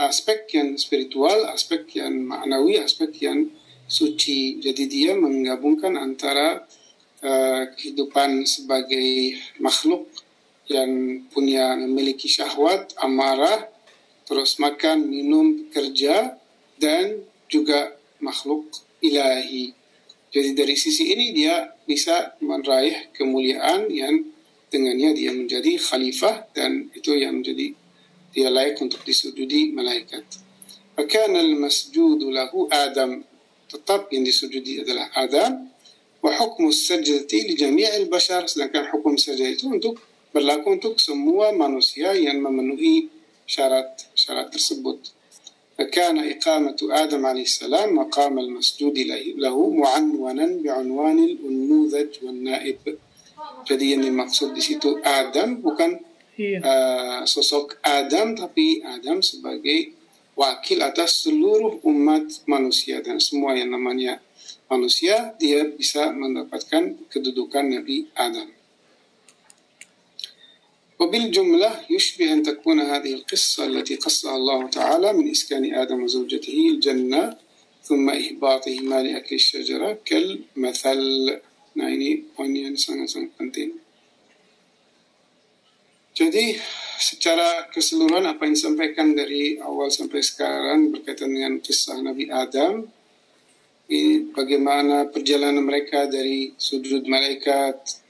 aspek yang spiritual, aspek yang maknawi, aspek yang suci. Jadi dia menggabungkan antara uh, kehidupan sebagai makhluk yang punya memiliki syahwat, amarah, terus makan, minum, kerja, dan juga makhluk ilahi. Jadi dari sisi ini dia bisa meraih kemuliaan yang dengannya dia menjadi khalifah dan itu yang menjadi dia layak untuk disujudi malaikat. Fakana al-masjudu lahu Adam. Tetap yang disujudi adalah Adam. Wa hukmu sajdati li jami'il bashar. Sedangkan hukum saja itu untuk berlaku untuk semua manusia yang memenuhi syarat-syarat tersebut. فكان إقامة آدم عليه السلام مقام المسجود له معنونا بعنوان النموذج والنائب jadi yang dimaksud di situ Adam bukan iya. uh, sosok Adam tapi Adam sebagai wakil atas seluruh umat manusia dan semua yang namanya manusia dia bisa mendapatkan kedudukan Nabi Adam. وبالجملة يشبه أن تكون هذه القصة التي قصها الله تعالى من إسكان آدم وزوجته الجنة ثم إهباطهما لأكل الشجرة كالمثل Nah ini poin yang sangat-sangat penting. Jadi secara keseluruhan apa yang disampaikan dari awal sampai sekarang berkaitan dengan kisah Nabi Adam, ini bagaimana perjalanan mereka dari sudut malaikat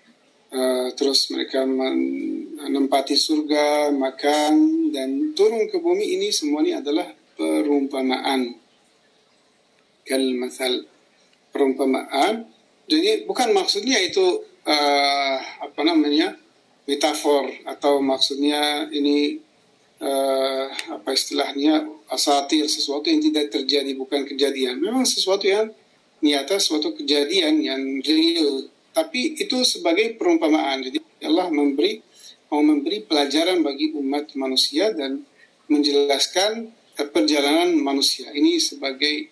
Uh, terus mereka menempati surga, makan, dan turun ke bumi ini semua ini adalah perumpamaan. Kal masal perumpamaan. Jadi bukan maksudnya itu uh, apa namanya metafor atau maksudnya ini uh, apa istilahnya asatir sesuatu yang tidak terjadi bukan kejadian. Memang sesuatu yang nyata, suatu kejadian yang real tapi itu sebagai perumpamaan. Jadi Allah memberi mau memberi pelajaran bagi umat manusia dan menjelaskan perjalanan manusia. Ini sebagai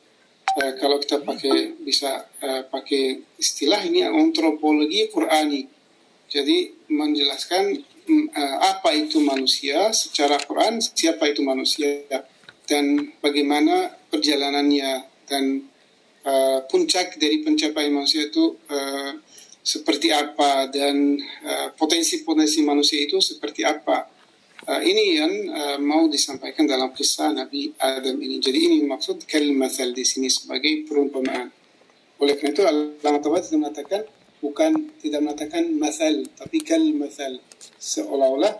uh, kalau kita pakai bisa uh, pakai istilah ini antropologi Qurani. Jadi menjelaskan uh, apa itu manusia secara Quran, siapa itu manusia dan bagaimana perjalanannya dan uh, puncak dari pencapaian manusia itu uh, seperti apa dan uh, potensi-potensi manusia itu seperti apa. Uh, ini yang uh, mau disampaikan dalam kisah Nabi Adam ini. Jadi ini maksud kalmathal di sini sebagai perumpamaan. Oleh karena itu Allah Taala tidak mengatakan bukan tidak mengatakan masal tapi kalmathal seolah-olah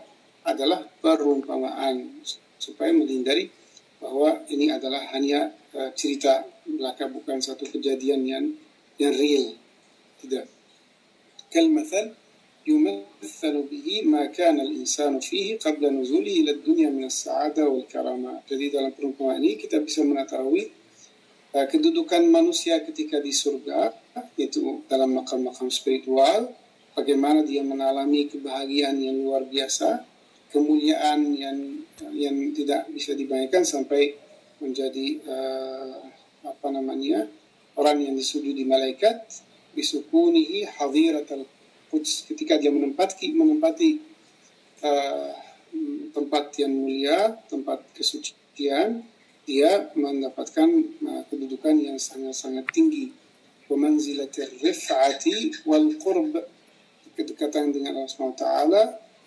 adalah perumpamaan supaya menghindari bahwa ini adalah hanya uh, cerita belaka bukan satu kejadian yang yang real. Tidak. Kalmathal يمثل به ما كان الإنسان فيه قبل نزوله إلى الدنيا من السعادة والكرامة. Jadi dalam perumpamaan ini kita bisa mengetahui uh, kedudukan manusia ketika di surga, yaitu dalam makam-makam spiritual, bagaimana dia mengalami kebahagiaan yang luar biasa, kemuliaan yang yang tidak bisa dibayangkan sampai menjadi uh, apa namanya orang yang disujudi malaikat bisukunihi hadiratal ketika dia menempati menempati uh, tempat yang mulia, tempat kesucian, dia mendapatkan uh, kedudukan yang sangat-sangat tinggi. Wamanzilatir rif'ati wal qurb kedekatan dengan Allah SWT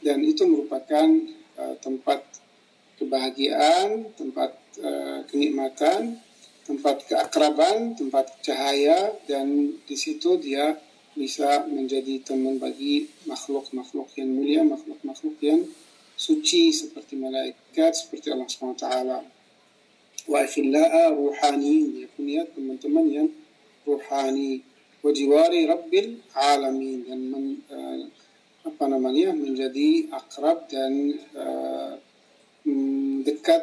dan itu merupakan uh, tempat kebahagiaan, tempat uh, kenikmatan, tempat keakraban, tempat cahaya dan di situ dia bisa menjadi teman bagi makhluk-makhluk yang mulia, makhluk-makhluk yang suci seperti malaikat, seperti Allah SWT. Wa akhilla'a ruhani, ya punya teman-teman yang ruhani. Wajiwari Rabbil Alamin dan men, uh, apa namanya menjadi akrab dan uh, dekat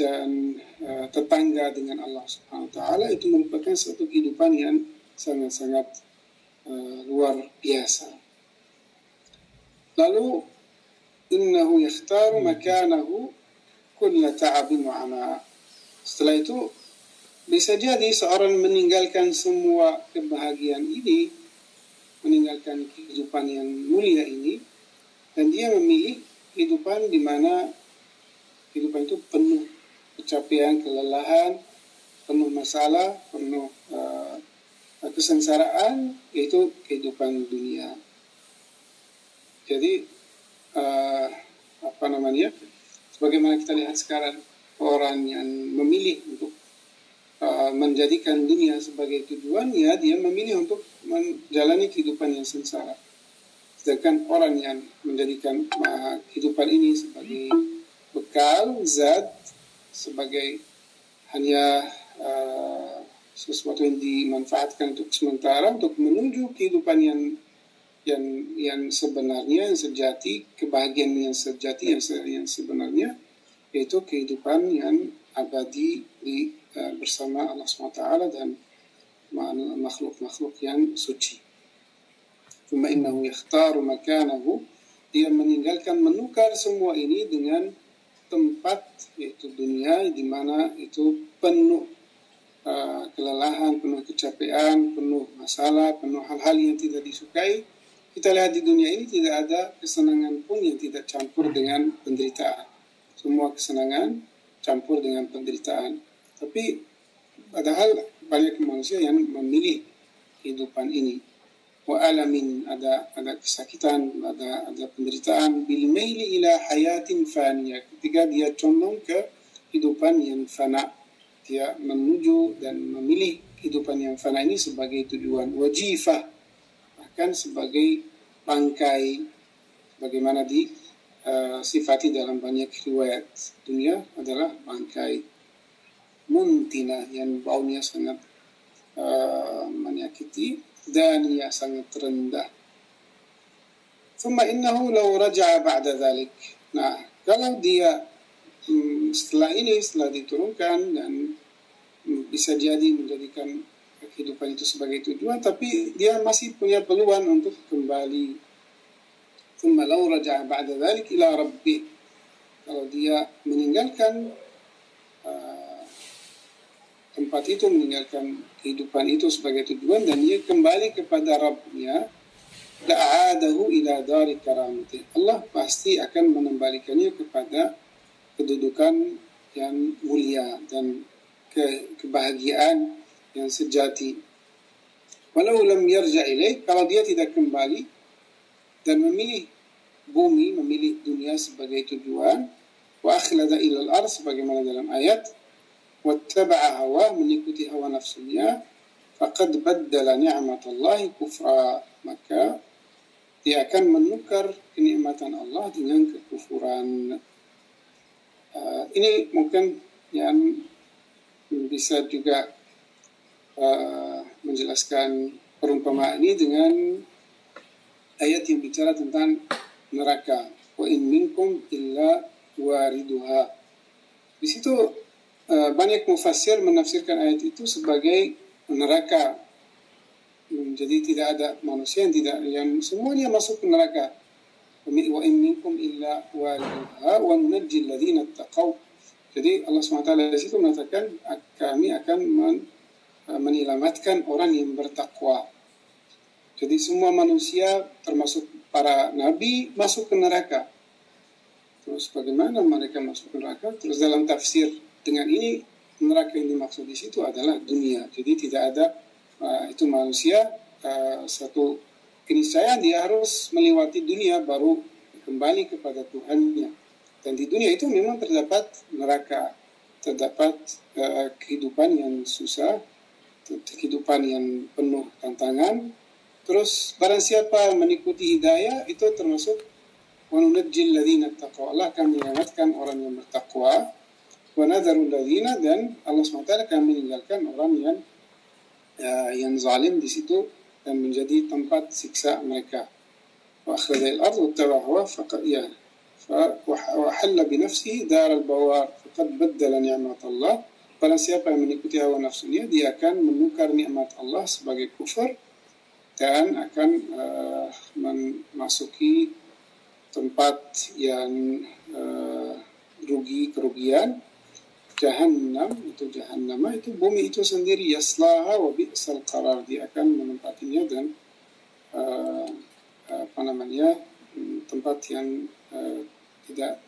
dan uh, tetangga dengan Allah Subhanahu wa taala itu merupakan satu kehidupan yang sangat-sangat uh, luar biasa. Lalu innahu yakhtaru makanahu kulla ta'abin wa ana. Setelah itu bisa jadi seorang meninggalkan semua kebahagiaan ini, meninggalkan kehidupan yang mulia ini, dan dia memilih kehidupan di mana kehidupan itu penuh kecapean, kelelahan, penuh masalah, penuh uh, kesengsaraan, yaitu kehidupan dunia. Jadi, uh, apa namanya, sebagaimana kita lihat sekarang, orang yang memilih untuk Uh, menjadikan dunia sebagai tujuan, ya dia memilih untuk menjalani kehidupan yang sengsara. Sedangkan orang yang menjadikan uh, kehidupan ini sebagai bekal, zat, sebagai hanya uh, sesuatu yang dimanfaatkan untuk sementara untuk menuju kehidupan yang yang yang sebenarnya yang sejati kebahagiaan yang sejati yang, se, yang sebenarnya yaitu kehidupan yang abadi di uh, bersama Allah SWT dan makhluk-makhluk yang suci. Cuma innahu yakhtaru makanahu dia meninggalkan menukar semua ini dengan tempat yaitu dunia di mana itu penuh uh, kelelahan, penuh kecapean, penuh masalah, penuh hal-hal yang tidak disukai. Kita lihat di dunia ini tidak ada kesenangan pun yang tidak campur dengan penderitaan. Semua kesenangan campur dengan penderitaan. Tapi padahal banyak manusia yang memilih kehidupan ini. Wa alamin ada ada kesakitan, ada ada penderitaan bil maili ila hayatin faniyah. Ketika dia condong ke kehidupan yang fana, dia menuju dan memilih kehidupan yang fana ini sebagai tujuan wajifah bahkan sebagai bangkai bagaimana di uh, sifati dalam banyak riwayat dunia adalah bangkai muntina yang baunya sangat uh, menyakiti dan ia sangat rendah. ثم إنه لو رجع بعد ذلك nah kalau dia hmm, setelah ini setelah diturunkan dan hmm, bisa jadi menjadikan kehidupan itu sebagai tujuan tapi dia masih punya peluang untuk kembali ثم لو رجع بعد ذلك إلى ربه kalau dia meninggalkan uh, tempat itu meninggalkan kehidupan itu sebagai tujuan dan dia kembali kepada Rabbnya la'adahu ila dari karamati Allah pasti akan mengembalikannya kepada kedudukan yang mulia dan ke kebahagiaan yang sejati walau lam yarja ilaih kalau dia tidak kembali dan memilih bumi, memilih dunia sebagai tujuan, wa akhlada ila al-ard sebagaimana dalam ayat, wattaba'a hawa mengikuti hawa nafsunya, faqad baddala ni'matallahi kufra, maka dia akan menukar kenikmatan Allah dengan kekufuran. Uh, ini mungkin yang bisa juga uh, menjelaskan perumpamaan ini dengan ayat yang bicara tentang neraka. Wa in minkum illa wariduha. Di situ uh, banyak mufassir menafsirkan ayat itu sebagai neraka. Jadi tidak ada manusia yang tidak yang semuanya masuk ke neraka. Minkum illa wariduha wa nunajji alladziina taqaw. Jadi Allah SWT di situ mengatakan kami akan men, uh, menyelamatkan orang yang bertakwa. Jadi semua manusia termasuk para nabi masuk ke neraka. Terus bagaimana mereka masuk ke neraka? Terus dalam tafsir dengan ini neraka yang dimaksud di situ adalah dunia. Jadi tidak ada uh, itu manusia uh, satu keniscayaan dia harus melewati dunia baru kembali kepada Tuhannya. Dan di dunia itu memang terdapat neraka, terdapat uh, kehidupan yang susah, kehidupan yang penuh tantangan. Terus barang siapa mengikuti hidayah itu termasuk wanunajjil ladzina taqwa. Allah akan menyelamatkan orang yang bertakwa. Wa nadharul ladzina dan Allah SWT akan meninggalkan orang yang uh, yang zalim di situ dan menjadi tempat siksa mereka. Wa akhrajal ardh wa tabahu faqad ya وحل بنفسه دار البوار فقد بدل نعمة الله Barang siapa yang mengikuti hawa nafsunya, dia akan menukar nikmat Allah sebagai kufur dan akan uh, memasuki tempat yang uh, rugi kerugian jahannam itu jahannam itu bumi itu sendiri yaslaha wa bi'sal qarar dia akan menempatinya dan uh, apa namanya tempat yang uh, tidak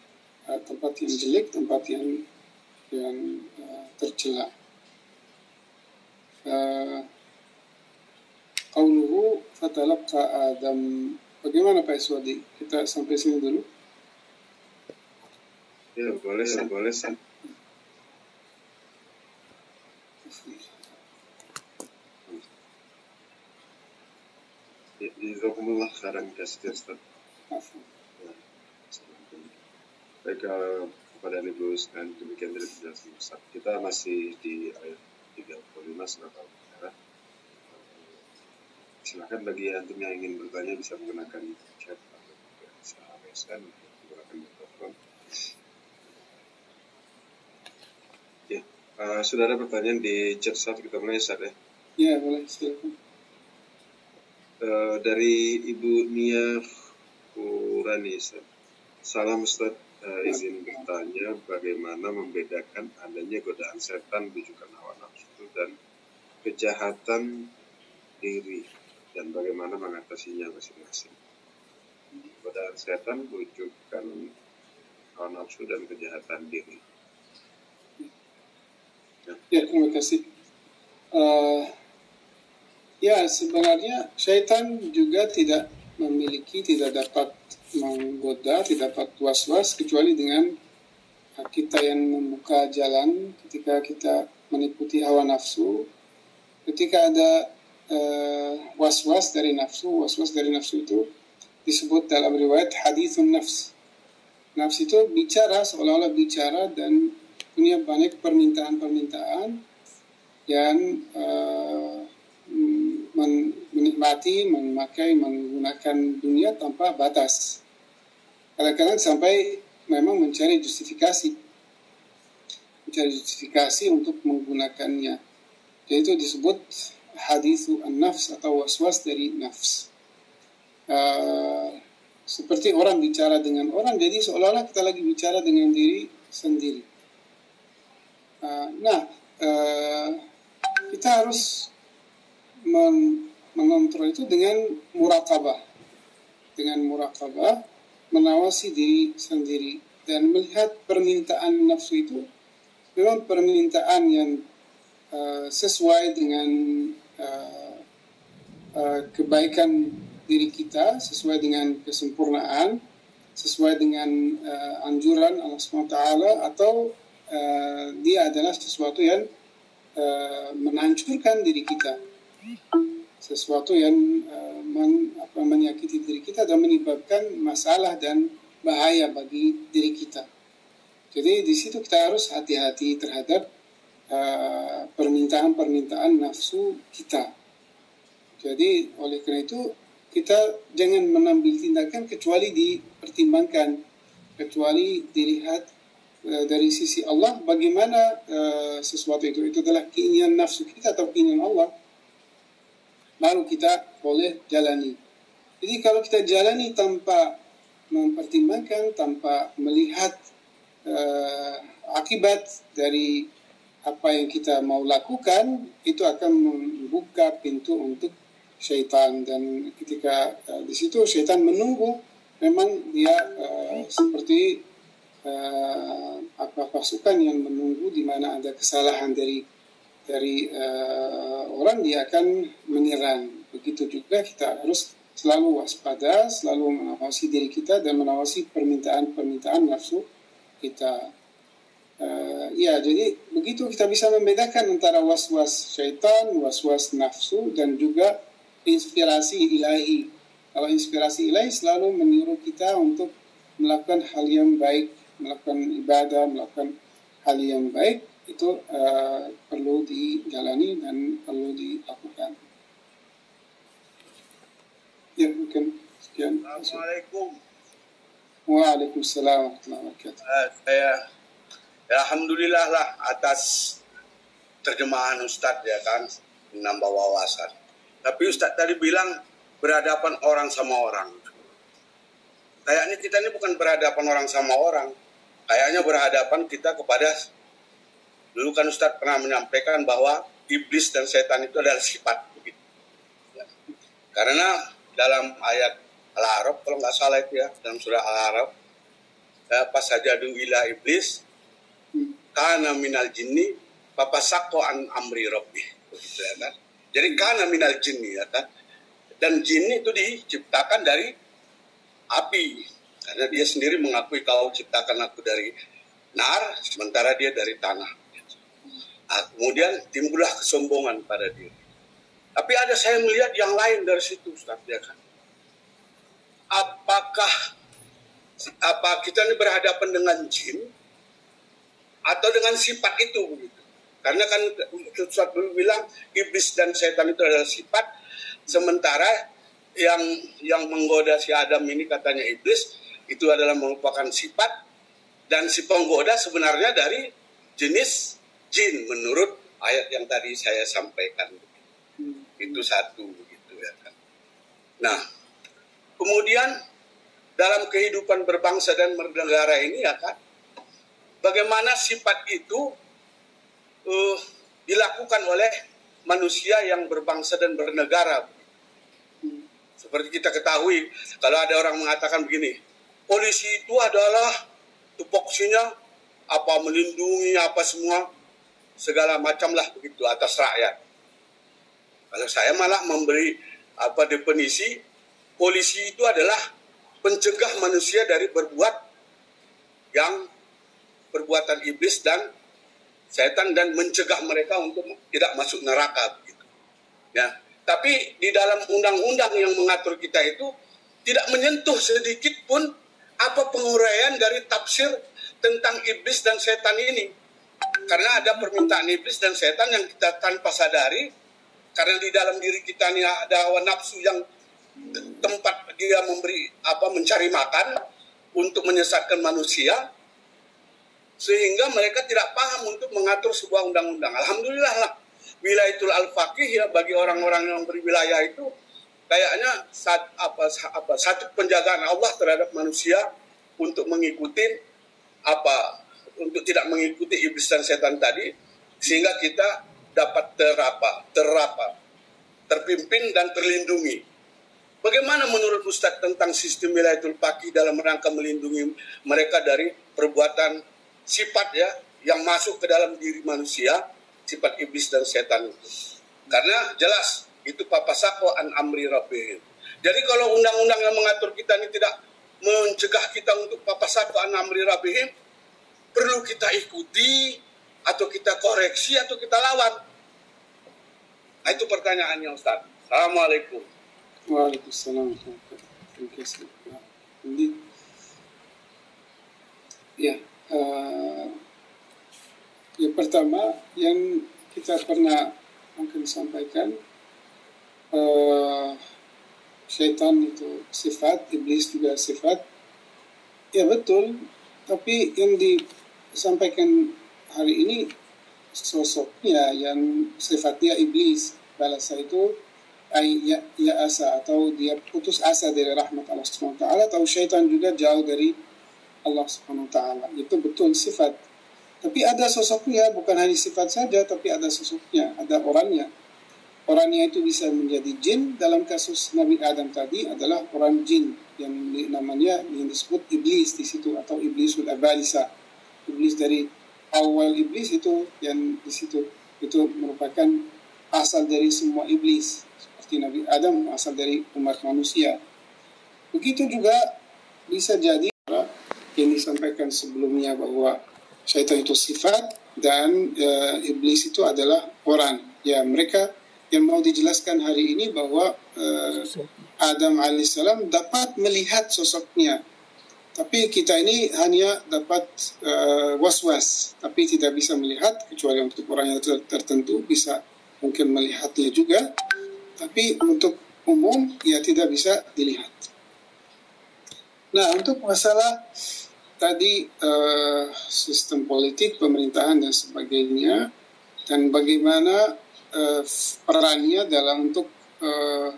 uh, tempat yang jelek tempat yang yang uh, tercela uh, Qauluhu fatalaqqa Adam Bagaimana Pak Iswadi? Kita sampai sini dulu. Ya, boleh, ya. boleh. Jazakumullah khairan kasih Ustaz. Baik, kepada Ibu sekalian demikian dari penjelasan Ustaz. Kita masih di ayat 35 surat Al-Baqarah. Silakan bagi antum yang ingin bertanya bisa menggunakan chat atau bisa raiskan menggunakan mikrofon. Ya, uh, sudah ada pertanyaan di chat saat kita mulai saat ya? Ya, boleh silakan. Uh, dari Ibu Nia Furani, Salam Ustaz uh, izin bertanya bagaimana membedakan adanya godaan setan bujukan hawa nafsu dan kejahatan diri dan bagaimana mengatasinya masing-masing. Godaan setan bujukan hawa nafsu dan kejahatan diri. Ya terima kasih. Uh, ya sebenarnya syaitan juga tidak memiliki, tidak dapat menggoda, tidak dapat was-was kecuali dengan kita yang membuka jalan ketika kita meniputi hawa nafsu. Ketika ada uh, was-was dari nafsu, was-was dari nafsu itu disebut dalam riwayat hadithun nafs. Nafs itu bicara seolah-olah bicara dan punya banyak permintaan-permintaan yang uh, menikmati, memakai, menggunakan dunia tanpa batas. Kadang-kadang sampai memang mencari justifikasi. Mencari justifikasi untuk menggunakannya. Yaitu disebut hadithu an-nafs atau waswas dari nafs. Uh, seperti orang bicara dengan orang, jadi seolah-olah kita lagi bicara dengan diri sendiri. Uh, nah, uh, kita harus mengontrol itu dengan murakabah. Dengan murakabah, menawasi diri sendiri dan melihat permintaan nafsu itu memang permintaan yang uh, sesuai dengan uh, uh, kebaikan diri kita, sesuai dengan kesempurnaan, sesuai dengan uh, anjuran Allah SWT atau uh, dia adalah sesuatu yang uh, menghancurkan diri kita sesuatu yang uh, men, apa, menyakiti diri kita dan menyebabkan masalah dan bahaya bagi diri kita. Jadi di situ kita harus hati-hati terhadap uh, permintaan-permintaan nafsu kita. Jadi oleh karena itu kita jangan mengambil tindakan kecuali dipertimbangkan, kecuali dilihat uh, dari sisi Allah bagaimana uh, sesuatu itu itu adalah keinginan nafsu kita atau keinginan Allah baru kita boleh jalani. Jadi kalau kita jalani tanpa mempertimbangkan, tanpa melihat uh, akibat dari apa yang kita mau lakukan, itu akan membuka pintu untuk syaitan dan ketika uh, di situ syaitan menunggu, memang dia uh, seperti uh, apa pasukan yang menunggu di mana ada kesalahan dari dari uh, orang dia akan menyerang. Begitu juga kita harus selalu waspada, selalu mengawasi diri kita dan mengawasi permintaan-permintaan nafsu kita. Uh, ya, jadi begitu kita bisa membedakan antara was-was syaitan, was-was nafsu, dan juga inspirasi ilahi. Kalau inspirasi ilahi selalu menyuruh kita untuk melakukan hal yang baik, melakukan ibadah, melakukan hal yang baik, itu uh, perlu dijalani dan perlu dilakukan. Ya, mungkin sekian. Assalamualaikum. Waalaikumsalam warahmatullahi wabarakatuh. Uh, saya ya, alhamdulillah lah atas terjemahan Ustadz ya kan menambah wawasan. Tapi Ustadz tadi bilang berhadapan orang sama orang. Kayaknya kita ini bukan berhadapan orang sama orang. Kayaknya berhadapan kita kepada dulu kan Ustadz pernah menyampaikan bahwa iblis dan setan itu adalah sifat begitu. Ya. Karena dalam ayat Al-Arab kalau nggak salah itu ya dalam surah Al-Arab ya, pas saja ila iblis karena minal jinni papasako an amri rabbi begitu ya kan? Jadi karena minal jinni ya kan? Dan jin itu diciptakan dari api. Karena dia sendiri mengakui kau ciptakan aku dari nar sementara dia dari tanah nah, kemudian timbullah kesombongan pada diri tapi ada saya melihat yang lain dari situ, Ustaz, ya kan. Apakah apa kita ini berhadapan dengan jin atau dengan sifat itu begitu? Karena kan Ustaz bilang iblis dan setan itu adalah sifat, sementara yang yang menggoda si Adam ini katanya iblis itu adalah merupakan sifat dan si penggoda sebenarnya dari jenis jin menurut ayat yang tadi saya sampaikan. Itu satu begitu ya kan. Nah, kemudian dalam kehidupan berbangsa dan bernegara ini ya kan, bagaimana sifat itu uh, dilakukan oleh manusia yang berbangsa dan bernegara. Seperti kita ketahui, kalau ada orang mengatakan begini, polisi itu adalah tupoksinya apa melindungi apa semua segala macam lah begitu atas rakyat. Kalau saya malah memberi apa definisi polisi itu adalah pencegah manusia dari berbuat yang perbuatan iblis dan setan dan mencegah mereka untuk tidak masuk neraka begitu. Ya, tapi di dalam undang-undang yang mengatur kita itu tidak menyentuh sedikit pun apa penguraian dari tafsir tentang iblis dan setan ini. Karena ada permintaan iblis dan setan yang kita tanpa sadari karena di dalam diri kita ini ada hawa nafsu yang tempat dia memberi apa mencari makan untuk menyesatkan manusia sehingga mereka tidak paham untuk mengatur sebuah undang-undang. Alhamdulillah lah wilayatul al-faqih ya bagi orang-orang yang berwilayah itu kayaknya saat, apa, apa satu penjagaan Allah terhadap manusia untuk mengikuti apa untuk tidak mengikuti iblis dan setan tadi sehingga kita dapat terapa, terapa, terpimpin dan terlindungi. Bagaimana menurut Ustadz tentang sistem wilayatul faqih dalam rangka melindungi mereka dari perbuatan sifat ya yang masuk ke dalam diri manusia, sifat iblis dan setan itu. Karena jelas itu papasako an amri rabbihim. Jadi kalau undang-undang yang mengatur kita ini tidak mencegah kita untuk papasako an amri rabbihim, perlu kita ikuti atau kita koreksi atau kita lawan? Nah, itu pertanyaannya Ustaz. Assalamualaikum. Waalaikumsalam. Terima kasih. Ya, uh, yang pertama yang kita pernah mungkin sampaikan, uh, setan itu sifat, iblis juga sifat. Ya betul, tapi yang disampaikan hari ini sosoknya yang sifatnya iblis balasa itu ay ya, ya asa atau dia putus asa dari rahmat Allah Subhanahu wa taala atau syaitan juga jauh dari Allah Subhanahu taala. Itu betul sifat. Tapi ada sosoknya, bukan hanya sifat saja, tapi ada sosoknya, ada orangnya. Orangnya itu bisa menjadi jin. Dalam kasus Nabi Adam tadi adalah orang jin yang namanya yang disebut iblis di situ atau sudah balisa. Iblis dari awal iblis itu yang di situ itu merupakan asal dari semua iblis seperti Nabi Adam asal dari umat manusia. Begitu juga bisa jadi yang disampaikan sebelumnya bahwa syaitan itu sifat dan uh, iblis itu adalah orang. Ya mereka yang mau dijelaskan hari ini bahwa uh, Adam alaihissalam dapat melihat sosoknya, tapi kita ini hanya dapat uh, was-was, tapi tidak bisa melihat kecuali untuk orang yang tertentu bisa mungkin melihatnya juga, tapi untuk umum ya tidak bisa dilihat. Nah untuk masalah tadi uh, sistem politik, pemerintahan dan sebagainya, dan bagaimana uh, perannya dalam untuk uh,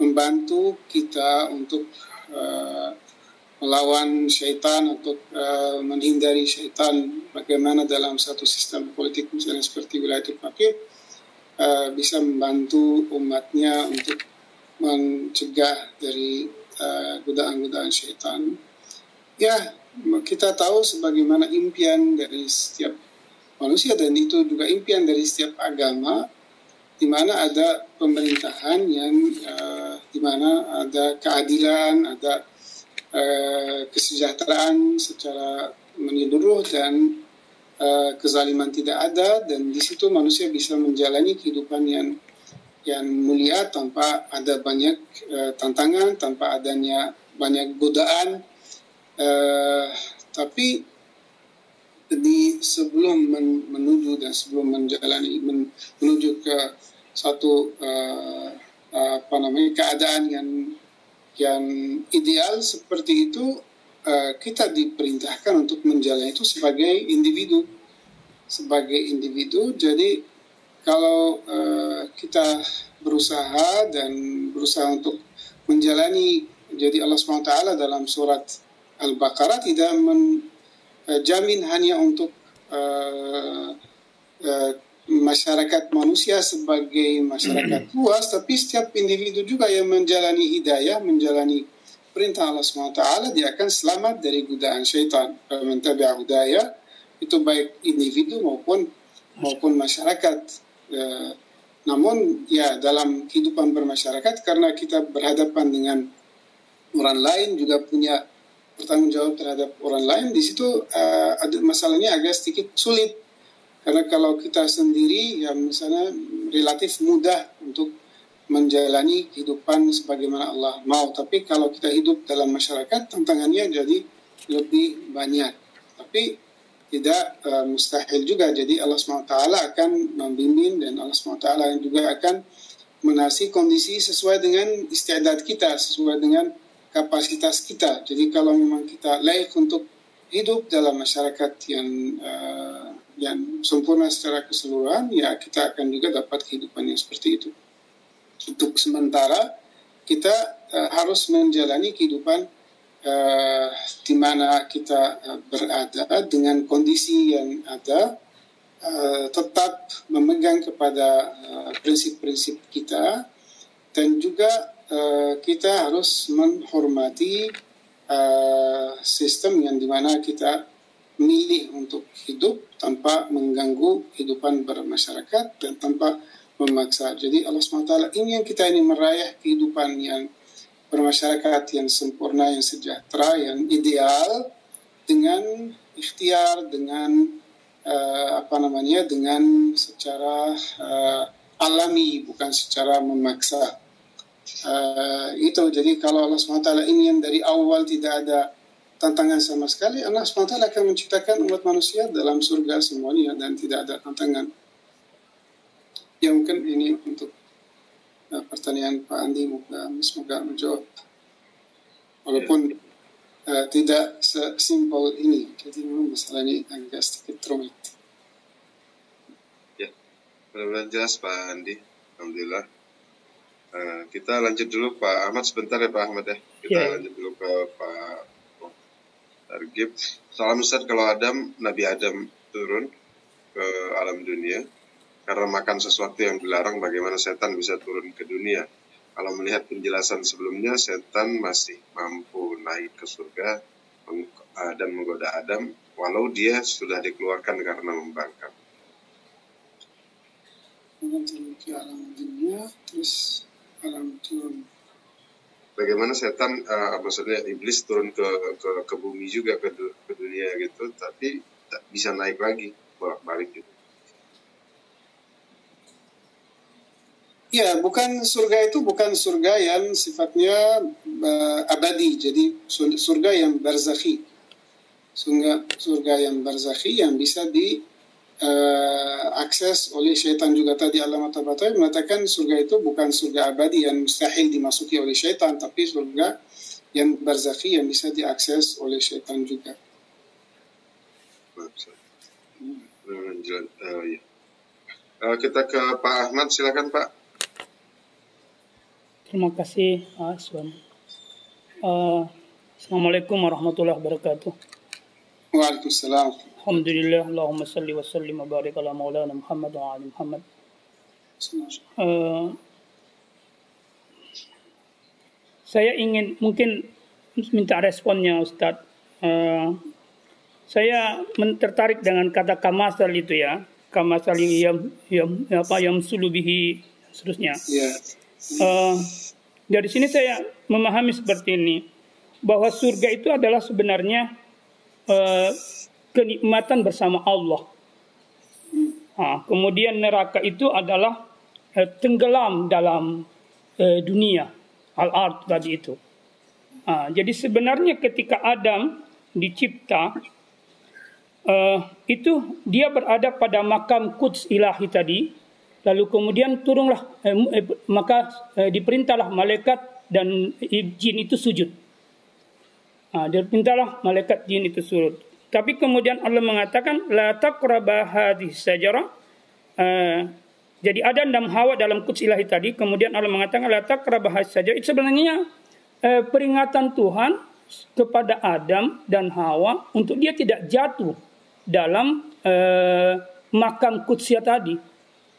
membantu kita untuk uh, melawan syaitan, untuk uh, menghindari syaitan, bagaimana dalam satu sistem politik misalnya seperti wilayah Fakir uh, bisa membantu umatnya untuk mencegah dari godaan-godaan uh, syaitan. Ya, kita tahu sebagaimana impian dari setiap manusia dan itu juga impian dari setiap agama di mana ada pemerintahan yang uh, di mana ada keadilan, ada uh, kesejahteraan secara menyeluruh dan uh, kezaliman tidak ada dan di situ manusia bisa menjalani kehidupan yang yang mulia tanpa ada banyak uh, tantangan, tanpa adanya banyak godaan. Uh, tapi di sebelum men, menuju dan sebelum menjalani men, menuju ke satu uh, apa namanya keadaan yang yang ideal seperti itu uh, kita diperintahkan untuk menjalani itu sebagai individu. Sebagai individu jadi kalau uh, kita berusaha dan berusaha untuk menjalani jadi Allah SWT dalam surat Al-Baqarah tidak menjamin hanya untuk uh, masyarakat manusia sebagai masyarakat mm-hmm. luas, tapi setiap individu juga yang menjalani hidayah, menjalani perintah Allah SWT, dia akan selamat dari godaan syaitan. Mentabi'a hudayah, itu baik individu maupun maupun masyarakat. Uh, namun ya dalam kehidupan bermasyarakat karena kita berhadapan dengan orang lain juga punya bertanggung jawab terhadap orang lain di situ uh, ada masalahnya agak sedikit sulit karena kalau kita sendiri ya misalnya relatif mudah untuk menjalani kehidupan sebagaimana Allah mau. Tapi kalau kita hidup dalam masyarakat tantangannya jadi lebih banyak. Tapi tidak uh, mustahil juga. Jadi Allah SWT akan membimbing dan Allah SWT juga akan menasi kondisi sesuai dengan istiadat kita sesuai dengan kapasitas kita. Jadi kalau memang kita layak untuk hidup dalam masyarakat yang uh, yang sempurna secara keseluruhan, ya kita akan juga dapat kehidupan yang seperti itu. Untuk sementara kita uh, harus menjalani kehidupan uh, di mana kita uh, berada dengan kondisi yang ada, uh, tetap memegang kepada prinsip-prinsip uh, kita dan juga Eh, kita harus menghormati uh, sistem yang di mana kita milih untuk hidup tanpa mengganggu kehidupan bermasyarakat dan tanpa memaksa. Jadi Allah SWT ingin kita ini meraih kehidupan yang bermasyarakat yang sempurna, yang sejahtera, yang ideal dengan ikhtiar, dengan uh, apa namanya, dengan secara uh, alami, bukan secara memaksa. Uh, itu jadi kalau Allah SWT ingin dari awal tidak ada tantangan sama sekali. Allah SWT akan menciptakan umat manusia dalam surga semuanya dan tidak ada tantangan. Ya mungkin ini untuk uh, pertanyaan Pak Andi. Semoga, semoga menjawab. Walaupun uh, tidak sesimpel ini. Jadi memang masalahnya agak sedikit rumit ya benar-benar jelas Pak Andi. Alhamdulillah. Nah, kita lanjut dulu Pak Ahmad. Sebentar ya Pak Ahmad ya. Kita yeah. lanjut dulu ke Pak Targib. Salam Ustaz kalau Adam, Nabi Adam turun ke alam dunia karena makan sesuatu yang dilarang bagaimana setan bisa turun ke dunia. Kalau melihat penjelasan sebelumnya, setan masih mampu naik ke surga dan menggoda Adam walau dia sudah dikeluarkan karena membangkang. Turun ke alam dunia, terus alam turun. Bagaimana setan, uh, maksudnya iblis turun ke ke, ke bumi juga ke, ke dunia gitu, tapi tak bisa naik lagi bolak-balik gitu. Ya, bukan surga itu bukan surga yang sifatnya uh, abadi. Jadi surga yang barzakhi. Surga, surga yang barzakhi yang bisa di uh, akses oleh syaitan juga tadi Alamat Tabatai mengatakan surga itu bukan surga abadi yang mustahil dimasuki oleh syaitan tapi surga yang barzakhi yang bisa diakses oleh syaitan juga. Hmm. Uh, ya. uh, kita ke Pak Ahmad, silakan Pak. Terima kasih, Aswan. Uh, Assalamualaikum warahmatullahi wabarakatuh. Waalaikumsalam. Alhamdulillah, Allahumma salli wa barik ala maulana Muhammad wa ali Muhammad. Uh, saya ingin mungkin minta responnya Ustadz. Uh, saya tertarik dengan kata kamasal itu ya, kamasal yang yang apa yang sulubihi seterusnya. Yeah. Uh, dari sini saya memahami seperti ini bahwa surga itu adalah sebenarnya uh, kenikmatan bersama Allah. Nah, kemudian neraka itu adalah uh, tenggelam dalam uh, dunia al-ard tadi itu. Nah, jadi sebenarnya ketika Adam dicipta uh, itu dia berada pada makam kuds ilahi tadi Lalu kemudian turunlah eh, eh, maka eh, diperintahlah malaikat dan jin itu sujud. Ah, diperintahlah malaikat jin itu sujud. Tapi kemudian Allah mengatakan la taqraba hadhihi sajarah. Uh, jadi ada enam hawa dalam kuts ilahi tadi. Kemudian Allah mengatakan la taqraba hadhihi sajarah. Itu sebenarnya uh, peringatan Tuhan kepada Adam dan Hawa untuk dia tidak jatuh dalam uh, makam kutsia tadi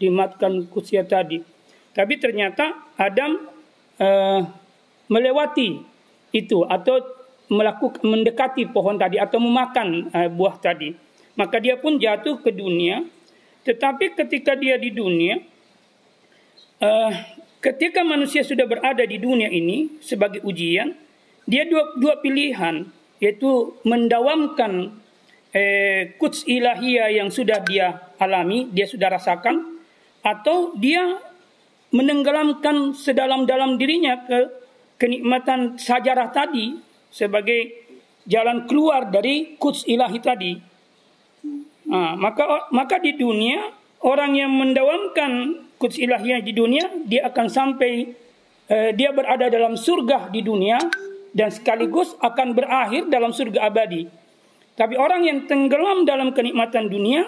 dimatkan kusia tadi. Tapi ternyata Adam uh, melewati itu atau melakukan mendekati pohon tadi atau memakan uh, buah tadi. Maka dia pun jatuh ke dunia. Tetapi ketika dia di dunia, uh, ketika manusia sudah berada di dunia ini sebagai ujian, dia dua, dua pilihan, yaitu mendawamkan eh, kuts ilahiyah yang sudah dia alami, dia sudah rasakan, atau dia menenggelamkan sedalam-dalam dirinya ke kenikmatan sajarah tadi sebagai jalan keluar dari kuts ilahi tadi. Nah, maka maka di dunia orang yang mendawamkan kuts ilahiyah di dunia dia akan sampai eh, dia berada dalam surga di dunia dan sekaligus akan berakhir dalam surga abadi. Tapi orang yang tenggelam dalam kenikmatan dunia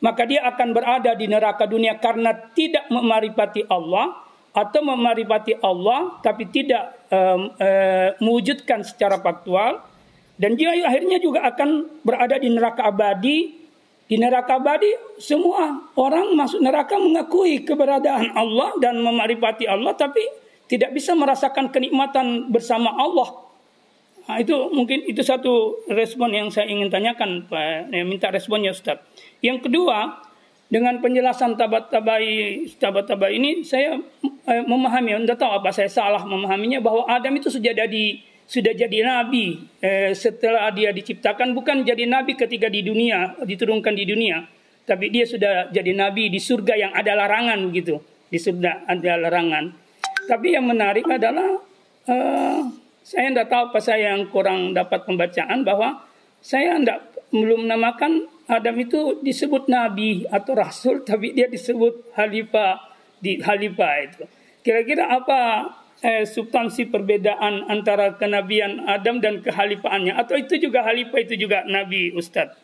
maka dia akan berada di neraka dunia karena tidak memaripati Allah atau memaripati Allah tapi tidak um, uh, mewujudkan secara faktual dan dia akhirnya juga akan berada di neraka abadi di neraka abadi semua orang masuk neraka mengakui keberadaan Allah dan memaripati Allah tapi tidak bisa merasakan kenikmatan bersama Allah Nah, itu mungkin itu satu respon yang saya ingin tanyakan Pak. Ya, minta responnya Ustaz. Yang kedua, dengan penjelasan tabat tabai tabat tabai ini saya eh, memahami, Anda tahu apa saya salah memahaminya bahwa Adam itu sudah jadi sudah jadi nabi eh, setelah dia diciptakan bukan jadi nabi ketika di dunia diturunkan di dunia, tapi dia sudah jadi nabi di surga yang ada larangan begitu. Di surga ada larangan. Tapi yang menarik adalah eh, saya tidak tahu apa saya yang kurang dapat pembacaan bahwa saya tidak belum menamakan Adam itu disebut nabi atau rasul tapi dia disebut halifah di halifah itu. Kira-kira apa eh, substansi perbedaan antara kenabian Adam dan kehalifaannya atau itu juga halifah itu juga nabi Ustadz?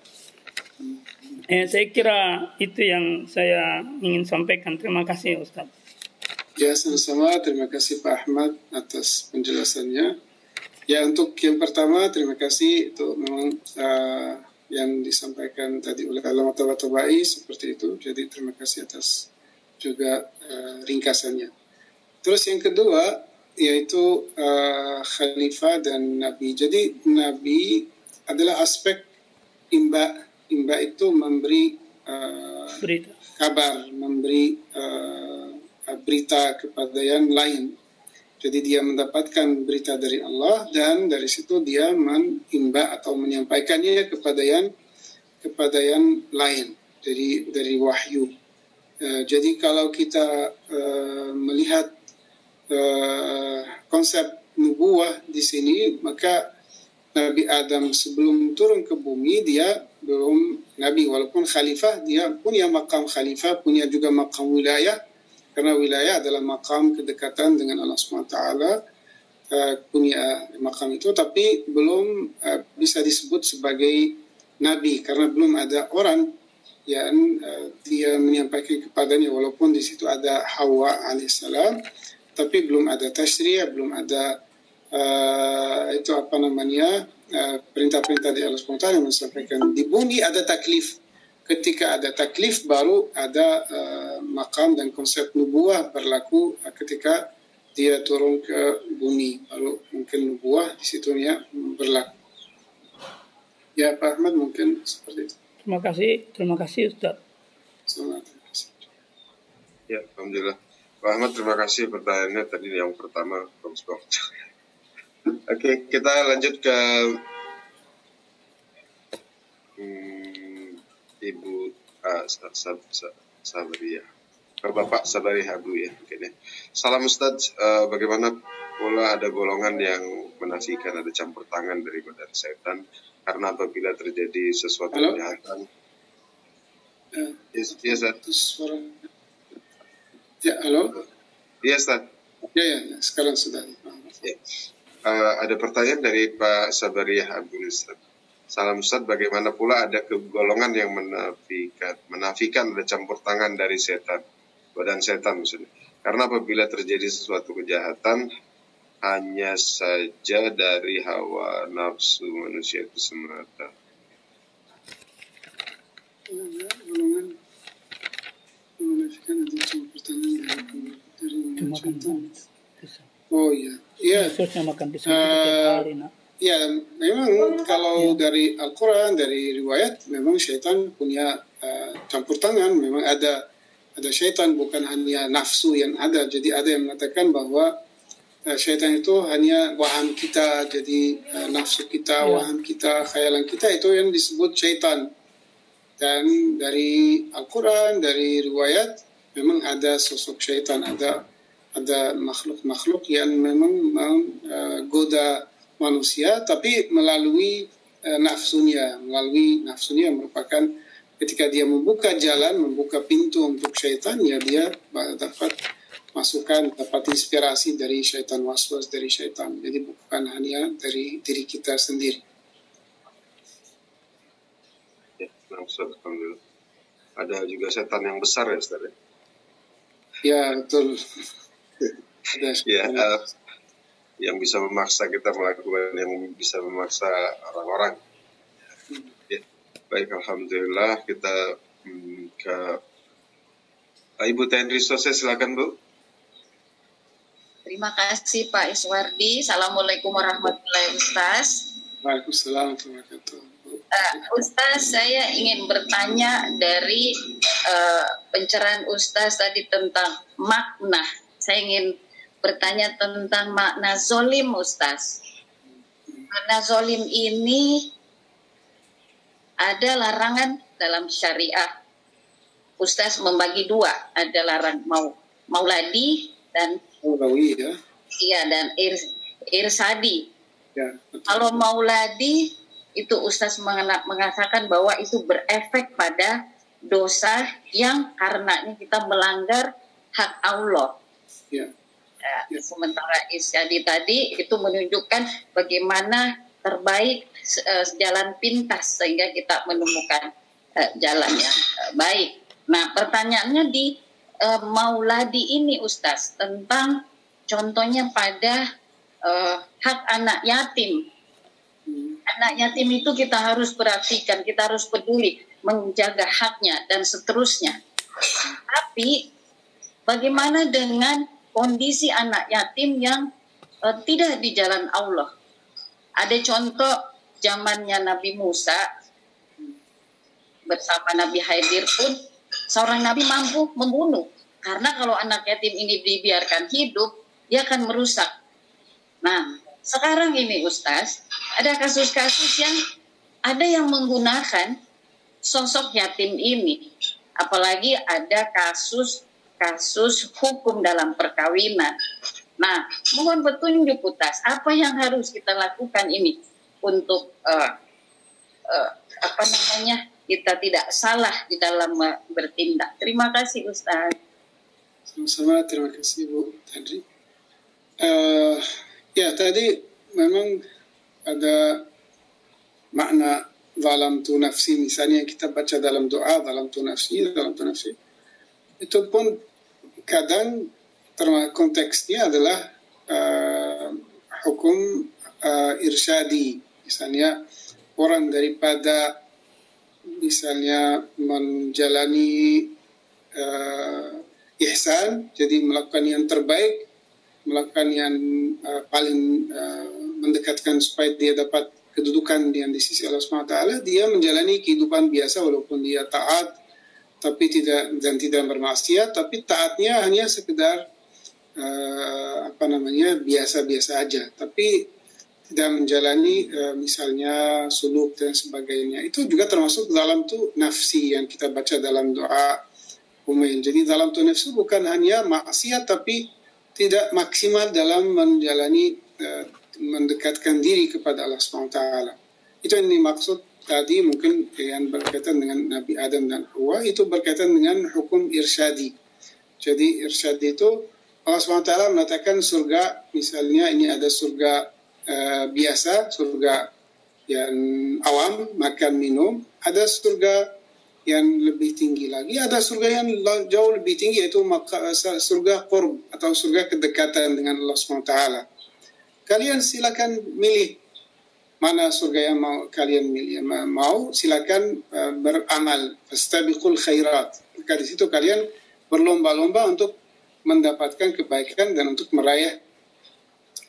Eh, saya kira itu yang saya ingin sampaikan. Terima kasih Ustadz. Ya sama-sama. Terima kasih Pak Ahmad atas penjelasannya. Ya untuk yang pertama terima kasih itu memang uh, yang disampaikan tadi oleh Alamat Tabai seperti itu. Jadi terima kasih atas juga uh, ringkasannya. Terus yang kedua yaitu uh, khalifah dan nabi. Jadi nabi adalah aspek imba. Imba itu memberi uh, berita. kabar, memberi uh, berita kepada yang lain Jadi dia mendapatkan berita dari Allah dan dari situ dia menimba atau menyampaikannya kepada yang kepada yang lain dari dari wahyu. Uh, jadi kalau kita uh, melihat uh, konsep nubuah di sini, maka Nabi Adam sebelum turun ke bumi dia belum nabi walaupun khalifah dia punya makam khalifah punya juga makam wilayah karena wilayah adalah makam kedekatan dengan Allah SWT uh, punya makam itu tapi belum uh, bisa disebut sebagai nabi karena belum ada orang yang uh, dia menyampaikan kepadanya walaupun di situ ada Hawa alaihissalam tapi belum ada tasriyah belum ada uh, itu apa namanya perintah-perintah uh, dari Allah SWT yang menyampaikan. Di bumi ada taklif ketika ada taklif baru ada uh, makam dan konsep nubuah berlaku uh, ketika dia turun ke bumi baru mungkin nubuah di situnya berlaku ya Pak Ahmad mungkin seperti itu terima kasih terima kasih Ustaz Selamat. Ya, Alhamdulillah. Pak Ahmad, terima kasih pertanyaannya tadi yang pertama bagus banget. Oke, kita lanjut ke Ibu uh, Sabaria. Ke Bapak Sabaria dulu ya mungkin ya. Salam Ustaz, uh, bagaimana pula ada golongan yang menafikan ada campur tangan dari badan setan karena apabila terjadi sesuatu halo? kejahatan uh, yes, yes, Ustaz. Ya, halo? Iya, Ustaz. Ya, ya, sekarang sudah. Ya. Uh, ada pertanyaan dari Pak Sabaria Abdul Ustaz. Salam Ustaz, bagaimana pula ada kegolongan yang menafikan, menafikan ada campur tangan dari setan, badan setan maksudnya. Karena apabila terjadi sesuatu kejahatan, hanya saja dari hawa nafsu manusia itu semata. Golongan menafikan ada campur tangan dari, dari setan. Oh iya, iya. Khususnya makan pisang uh, hari, nak. Ya, memang kalau dari Al-Quran, dari riwayat, memang syaitan punya uh, campur tangan. Memang ada ada syaitan, bukan hanya nafsu yang ada. Jadi ada yang mengatakan bahwa uh, syaitan itu hanya waham kita, jadi uh, nafsu kita, ya. waham kita, khayalan kita itu yang disebut syaitan. Dan dari Al-Quran, dari riwayat, memang ada sosok syaitan, ada ada makhluk-makhluk yang memang menggoda uh, manusia tapi melalui uh, nafsunya. Melalui nafsunya merupakan ketika dia membuka jalan membuka pintu untuk syaitan ya dia dapat masukan dapat inspirasi dari syaitan waswas dari syaitan. Jadi bukan hanya dari diri kita sendiri. Ya, ada juga setan yang besar ya Ustaz ya, ya betul. Ya, uh, yang bisa memaksa kita melakukan yang bisa memaksa orang-orang. Ya. Baik, alhamdulillah kita hmm, ke Ibu Tenri Sose silakan Bu. Terima kasih Pak Iswardi. Assalamualaikum warahmatullahi wabarakatuh. Waalaikumsalam warahmatullahi wabarakatuh. Uh, Ustaz, saya ingin bertanya dari uh, pencerahan Ustaz tadi tentang makna. Saya ingin bertanya tentang makna zolim Ustaz. Makna zolim ini ada larangan dalam syariah. Ustaz membagi dua, ada larang mau mauladi dan maulawi ya. Iya dan ir, irsadi. Ya, Kalau mauladi itu Ustaz mengatakan bahwa itu berefek pada dosa yang karenanya kita melanggar hak Allah. Ya. Ya, sementara isyadi tadi itu menunjukkan bagaimana terbaik uh, jalan pintas sehingga kita menemukan uh, jalan yang baik. Nah, pertanyaannya di Mauladi ini Ustaz tentang contohnya pada hak anak yatim. Anak yatim itu kita harus perhatikan, kita harus peduli menjaga haknya dan seterusnya. Tapi bagaimana dengan kondisi anak yatim yang uh, tidak di jalan Allah. Ada contoh zamannya Nabi Musa bersama Nabi Haidir pun seorang Nabi mampu membunuh karena kalau anak yatim ini dibiarkan hidup dia akan merusak Nah, sekarang ini Ustaz, ada kasus-kasus yang ada yang menggunakan sosok yatim ini. Apalagi ada kasus-kasus hukum dalam perkawinan. Nah, mohon petunjuk Ustaz, apa yang harus kita lakukan ini untuk uh, uh, apa namanya kita tidak salah di dalam bertindak. Terima kasih Ustaz. Sama-sama, terima kasih Bu Tadri. Uh, ya tadi memang ada makna dalam tu nafsi misalnya kita baca dalam doa dalam tu nafsi dalam tu nafsi itu pun kadang konteksnya adalah uh, hukum uh, irsyadi misalnya orang daripada misalnya menjalani uh, ihsan jadi melakukan yang terbaik melakukan yang uh, paling uh, mendekatkan supaya dia dapat kedudukan yang di sisi Allah SWT dia menjalani kehidupan biasa walaupun dia taat tapi tidak dan tidak bermaksiat tapi taatnya hanya sekedar uh, apa namanya biasa-biasa aja. Tapi tidak menjalani uh, misalnya suluk dan sebagainya. Itu juga termasuk dalam tuh nafsi yang kita baca dalam doa umail jadi dalam tuh nafsi bukan hanya maksiat tapi tidak maksimal dalam menjalani uh, mendekatkan diri kepada Allah SWT itu yang dimaksud tadi mungkin yang berkaitan dengan Nabi Adam dan Hawa itu berkaitan dengan hukum irsyadi jadi irsyadi itu Allah SWT mengatakan surga misalnya ini ada surga uh, biasa, surga yang awam, makan minum. Ada surga yang lebih tinggi lagi. Ada surga yang jauh lebih tinggi yaitu surga qurb atau surga kedekatan dengan Allah SWT. Kalian silakan milih mana surga yang mau kalian. Mau silakan uh, beramal. Fastabiqul khairat. Maka di situ kalian berlomba-lomba untuk mendapatkan kebaikan dan untuk meraih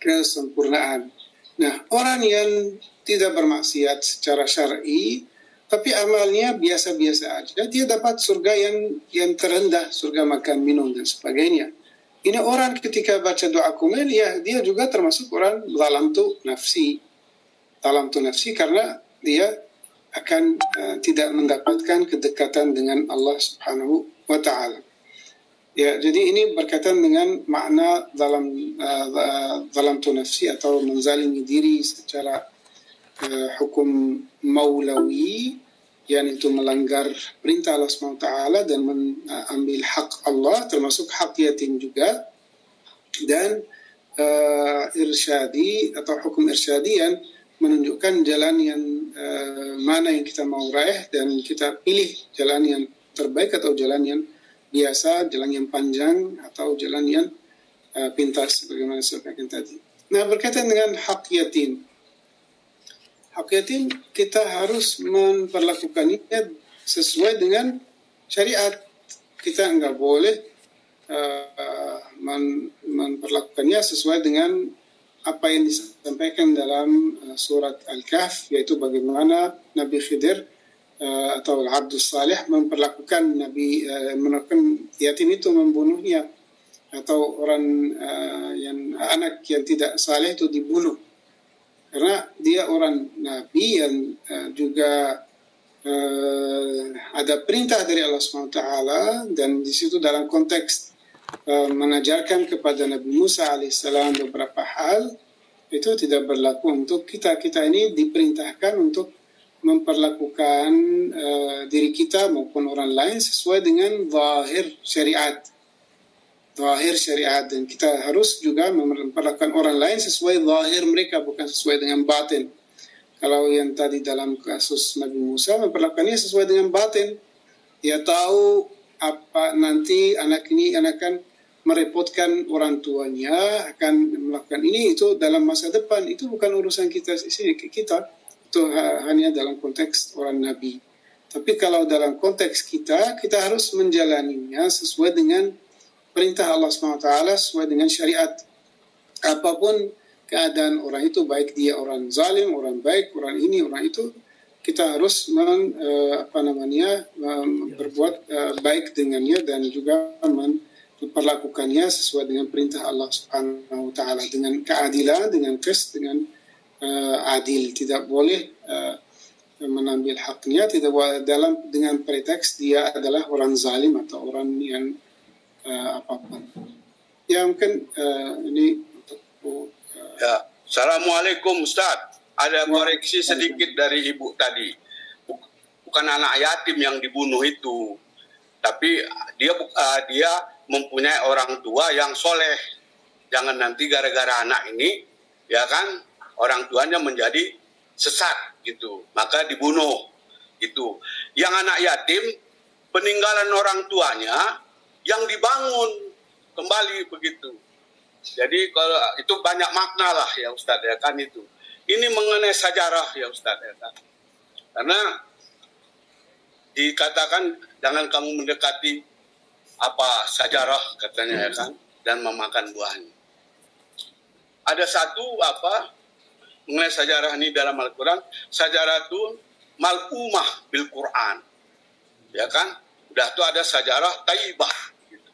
kesempurnaan. Nah, orang yang tidak bermaksiat secara syar'i tapi amalnya biasa-biasa aja, dia dapat surga yang yang terendah, surga makan minum dan sebagainya. Ini orang ketika baca doa kumel, ya dia juga termasuk orang dalam tu nafsi, dalam tu nafsi karena dia akan uh, tidak mendapatkan kedekatan dengan Allah Subhanahu wa taala. Ya, jadi ini berkaitan dengan makna dalam uh, dalam tu nafsi atau menzalimi diri secara uh, hukum maulawi yang itu melanggar perintah Allah SWT dan mengambil hak Allah termasuk hak yatim juga dan uh, irsyadi atau hukum irsyadi menunjukkan jalan yang uh, mana yang kita mau raih dan kita pilih jalan yang terbaik atau jalan yang biasa, jalan yang panjang atau jalan yang uh, pintas sebagaimana saya sampaikan tadi. Nah, berkaitan dengan hak yatim. Hak yatim kita harus memperlakukannya sesuai dengan syariat. Kita enggak boleh uh, men memperlakukannya sesuai dengan apa yang disampaikan dalam uh, surat Al-Kahf yaitu bagaimana Nabi Khidir uh, atau Abdul Salih memperlakukan Nabi uh, yatim itu membunuhnya atau orang uh, yang anak yang tidak saleh itu dibunuh. Karena dia orang Nabi yang uh, juga ada perintah dari Allah SWT dan di situ dalam konteks mengajarkan kepada Nabi Musa alaihissalam beberapa hal itu tidak berlaku untuk kita kita ini diperintahkan untuk memperlakukan uh, diri kita maupun orang lain sesuai dengan zahir syariat. Zahir syariat dan kita harus juga memperlakukan orang lain sesuai zahir mereka bukan sesuai dengan batin. Kalau yang tadi dalam kasus Nabi Musa memperlakukannya sesuai dengan batin. Dia tahu apa nanti anak ini akan merepotkan orang tuanya akan melakukan ini itu dalam masa depan itu bukan urusan kita sini kita itu hanya dalam konteks orang Nabi. Tapi kalau dalam konteks kita, kita harus menjalaninya sesuai dengan perintah Allah SWT, sesuai dengan syariat. Apa pun keadaan orang itu, baik dia orang zalim, orang baik, orang ini, orang itu, kita harus men, uh, apa namanya um, berbuat uh, baik dengannya dan juga memperlakukannya sesuai dengan perintah Allah Subhanahu wa taala dengan keadilan, dengan kes, dengan uh, adil. Tidak boleh uh, menambil haknya tidak dalam dengan preteks dia adalah orang zalim atau orang yang uh, apa pun. Ya mungkin uh, ini untuk uh, ya. Assalamualaikum Ustaz. Ada koreksi sedikit dari ibu tadi. Bukan anak yatim yang dibunuh itu, tapi dia uh, dia mempunyai orang tua yang soleh. Jangan nanti gara-gara anak ini, ya kan, orang tuanya menjadi sesat gitu, maka dibunuh gitu. Yang anak yatim peninggalan orang tuanya yang dibangun kembali begitu. Jadi kalau itu banyak makna lah ya Ustadz ya kan itu. Ini mengenai sejarah ya Ustadz ya. Karena dikatakan jangan kamu mendekati apa sejarah katanya ya kan dan memakan buahnya. Ada satu apa mengenai sejarah ini dalam Al-Quran, sejarah itu malumah bil Quran. Ya kan? Udah tuh ada sejarah taibah. Gitu.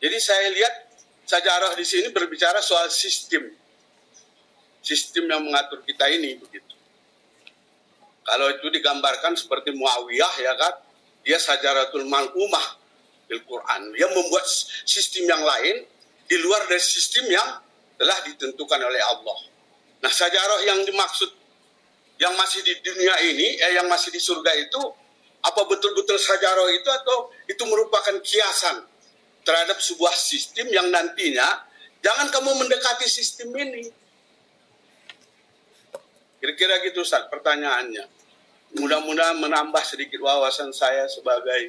Jadi saya lihat sejarah di sini berbicara soal sistem. Sistem yang mengatur kita ini begitu. Kalau itu digambarkan seperti Muawiyah ya kan, dia sajaratul malumah bil Quran. Dia membuat sistem yang lain di luar dari sistem yang telah ditentukan oleh Allah. Nah, sajarah yang dimaksud yang masih di dunia ini, eh, yang masih di surga itu, apa betul-betul sajarah itu atau itu merupakan kiasan terhadap sebuah sistem yang nantinya jangan kamu mendekati sistem ini. Kira-kira gitu Ustaz pertanyaannya. Mudah-mudahan menambah sedikit wawasan saya sebagai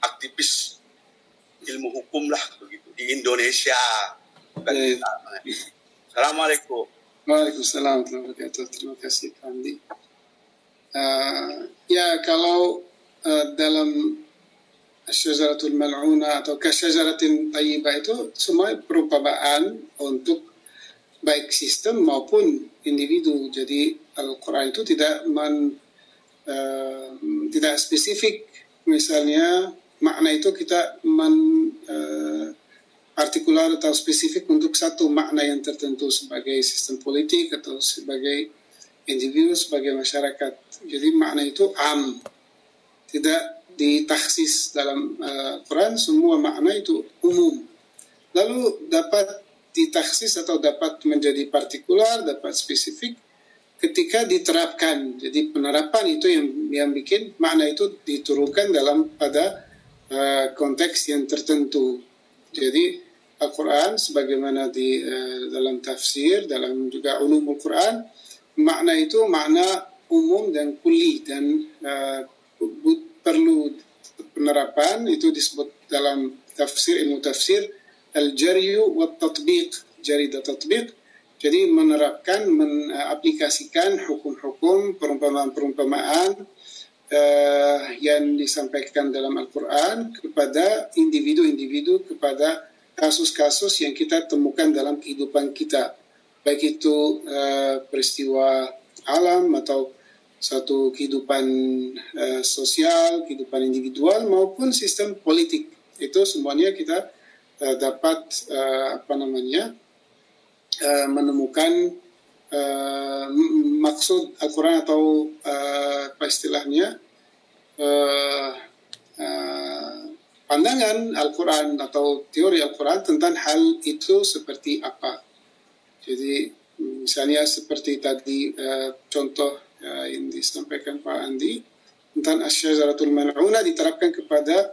aktivis ilmu hukum lah begitu di Indonesia. Assalamualaikum. Waalaikumsalam warahmatullahi wabarakatuh. Terima kasih Pak Andi. Uh, ya kalau uh, dalam syajaratul mal'una atau kasyajaratin tayyibah itu semua perumpamaan untuk baik sistem maupun individu. Jadi Al-Quran itu tidak men, uh, tidak spesifik misalnya makna itu kita men, uh, partikular atau spesifik untuk satu makna yang tertentu sebagai sistem politik atau sebagai individu, sebagai masyarakat. Jadi makna itu am, tidak ditaksis dalam uh, Quran, semua makna itu umum. Lalu dapat ditaksis atau dapat menjadi partikular, dapat spesifik ketika diterapkan. Jadi penerapan itu yang yang bikin makna itu diturunkan dalam pada uh, konteks yang tertentu. Jadi Al-Quran sebagaimana di uh, dalam tafsir, dalam juga ulumul Quran, makna itu makna umum dan kuli dan uh, perlu penerapan itu disebut dalam tafsir ilmu tafsir al-jaryu wa tatbiq jari dan tatbiq jadi menerapkan mengaplikasikan hukum-hukum perumpamaan-perumpamaan uh, yang disampaikan dalam Al-Quran kepada individu-individu kepada kasus-kasus yang kita temukan dalam kehidupan kita, baik itu uh, peristiwa alam atau satu kehidupan uh, sosial, kehidupan individual maupun sistem politik. Itu semuanya kita uh, dapat uh, apa namanya uh, menemukan uh, maksud Al-Quran atau uh, istilahnya uh, uh, pandangan Al-Quran atau teori Al-Quran tentang hal itu seperti apa. Jadi misalnya seperti tadi uh, contoh uh, yang disampaikan Pak Andi tentang asyazaratul mal'una diterapkan kepada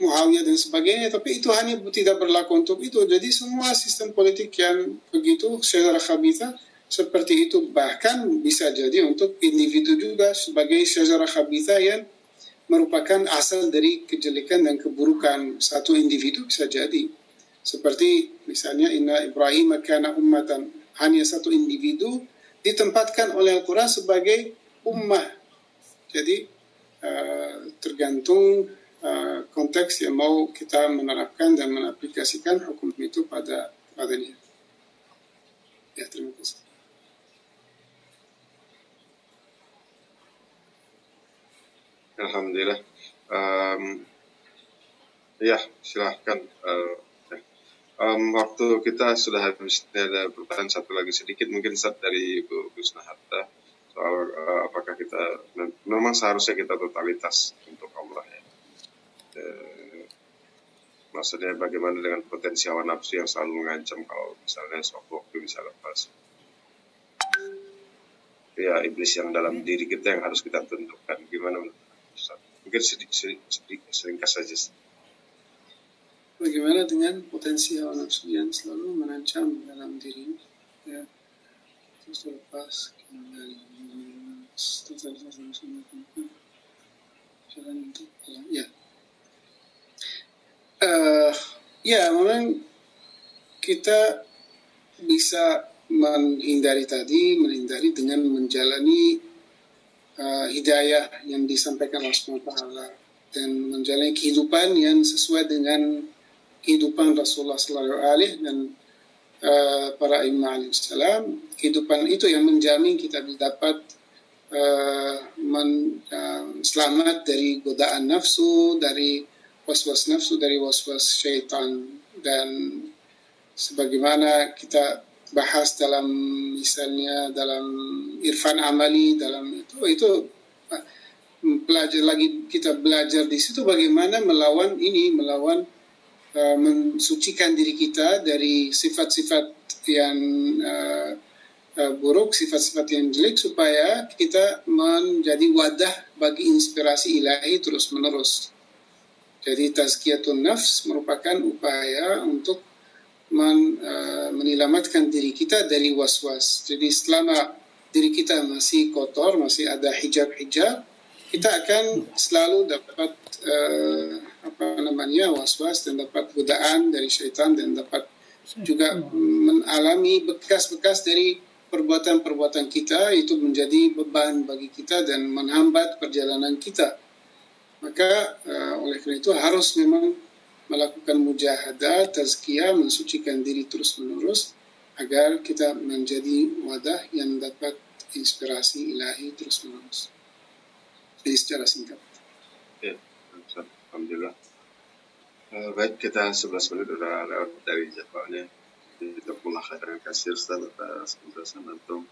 Muawiyah dan sebagainya, tapi itu hanya tidak berlaku untuk itu. Jadi semua sistem politik yang begitu secara khabitha seperti itu bahkan bisa jadi untuk individu juga sebagai sejarah khabitha yang merupakan asal dari kejelekan dan keburukan satu individu bisa jadi. Seperti misalnya Inna Ibrahim kana ummatan hanya satu individu ditempatkan oleh Al-Quran sebagai ummah. Jadi uh, tergantung konteks yang mau kita menerapkan dan mengaplikasikan hukum itu pada padanya. Ya, terima kasih. Alhamdulillah. Um, Ya, silahkan. Uh, um, waktu kita sudah habis ada pertanyaan satu lagi sedikit mungkin saat dari Ibu Gusna Hatta soal uh, apakah kita memang seharusnya kita totalitas untuk. Uh, maksudnya bagaimana dengan potensi hawa nafsu yang selalu mengancam kalau misalnya suatu waktu bisa lepas. Ya iblis yang dalam diri kita yang harus kita tentukan gimana Mungkin sedikit, sedikit, seringkas saja bagaimana dengan potensi hawa nafsu yang selalu menancap dalam diri ya terus terlepas kembali jalan untuk ya uh, ya memang kita bisa menghindari tadi menghindari dengan menjalani uh, hidayah yang disampaikan Allah SWT dan menjalani kehidupan yang sesuai dengan kehidupan Rasulullah Sallallahu Alaihi dan uh, para imam salam kehidupan itu yang menjamin kita dapat uh, men, uh, selamat dari godaan nafsu dari was-was nafsu dari was-was syaitan dan sebagaimana kita bahas dalam misalnya dalam irfan amali dalam itu itu belajar lagi kita belajar di situ bagaimana melawan ini melawan uh, mensucikan diri kita dari sifat-sifat yang uh, uh, buruk, sifat-sifat yang jelek supaya kita menjadi wadah bagi inspirasi ilahi terus-menerus. Jadi tazkiyatun nafs merupakan upaya untuk men, uh, menyelamatkan diri kita dari was-was. Jadi selama diri kita masih kotor, masih ada hijab-hijab, kita akan selalu dapat uh, apa namanya was-was dan dapat godaan dari syaitan dan dapat juga mengalami bekas-bekas dari perbuatan-perbuatan kita itu menjadi beban bagi kita dan menghambat perjalanan kita. Maka uh, oleh karena itu harus memang melakukan mujahadah, tazkiyah, mensucikan diri terus-menerus agar kita menjadi wadah yang dapat inspirasi ilahi terus-menerus. Jadi secara singkat. Ya. Alhamdulillah. Uh, baik, kita 11 menit udah lewat dari jadwalnya. Kita pula khairan kasih Ustaz atas penjelasan antum.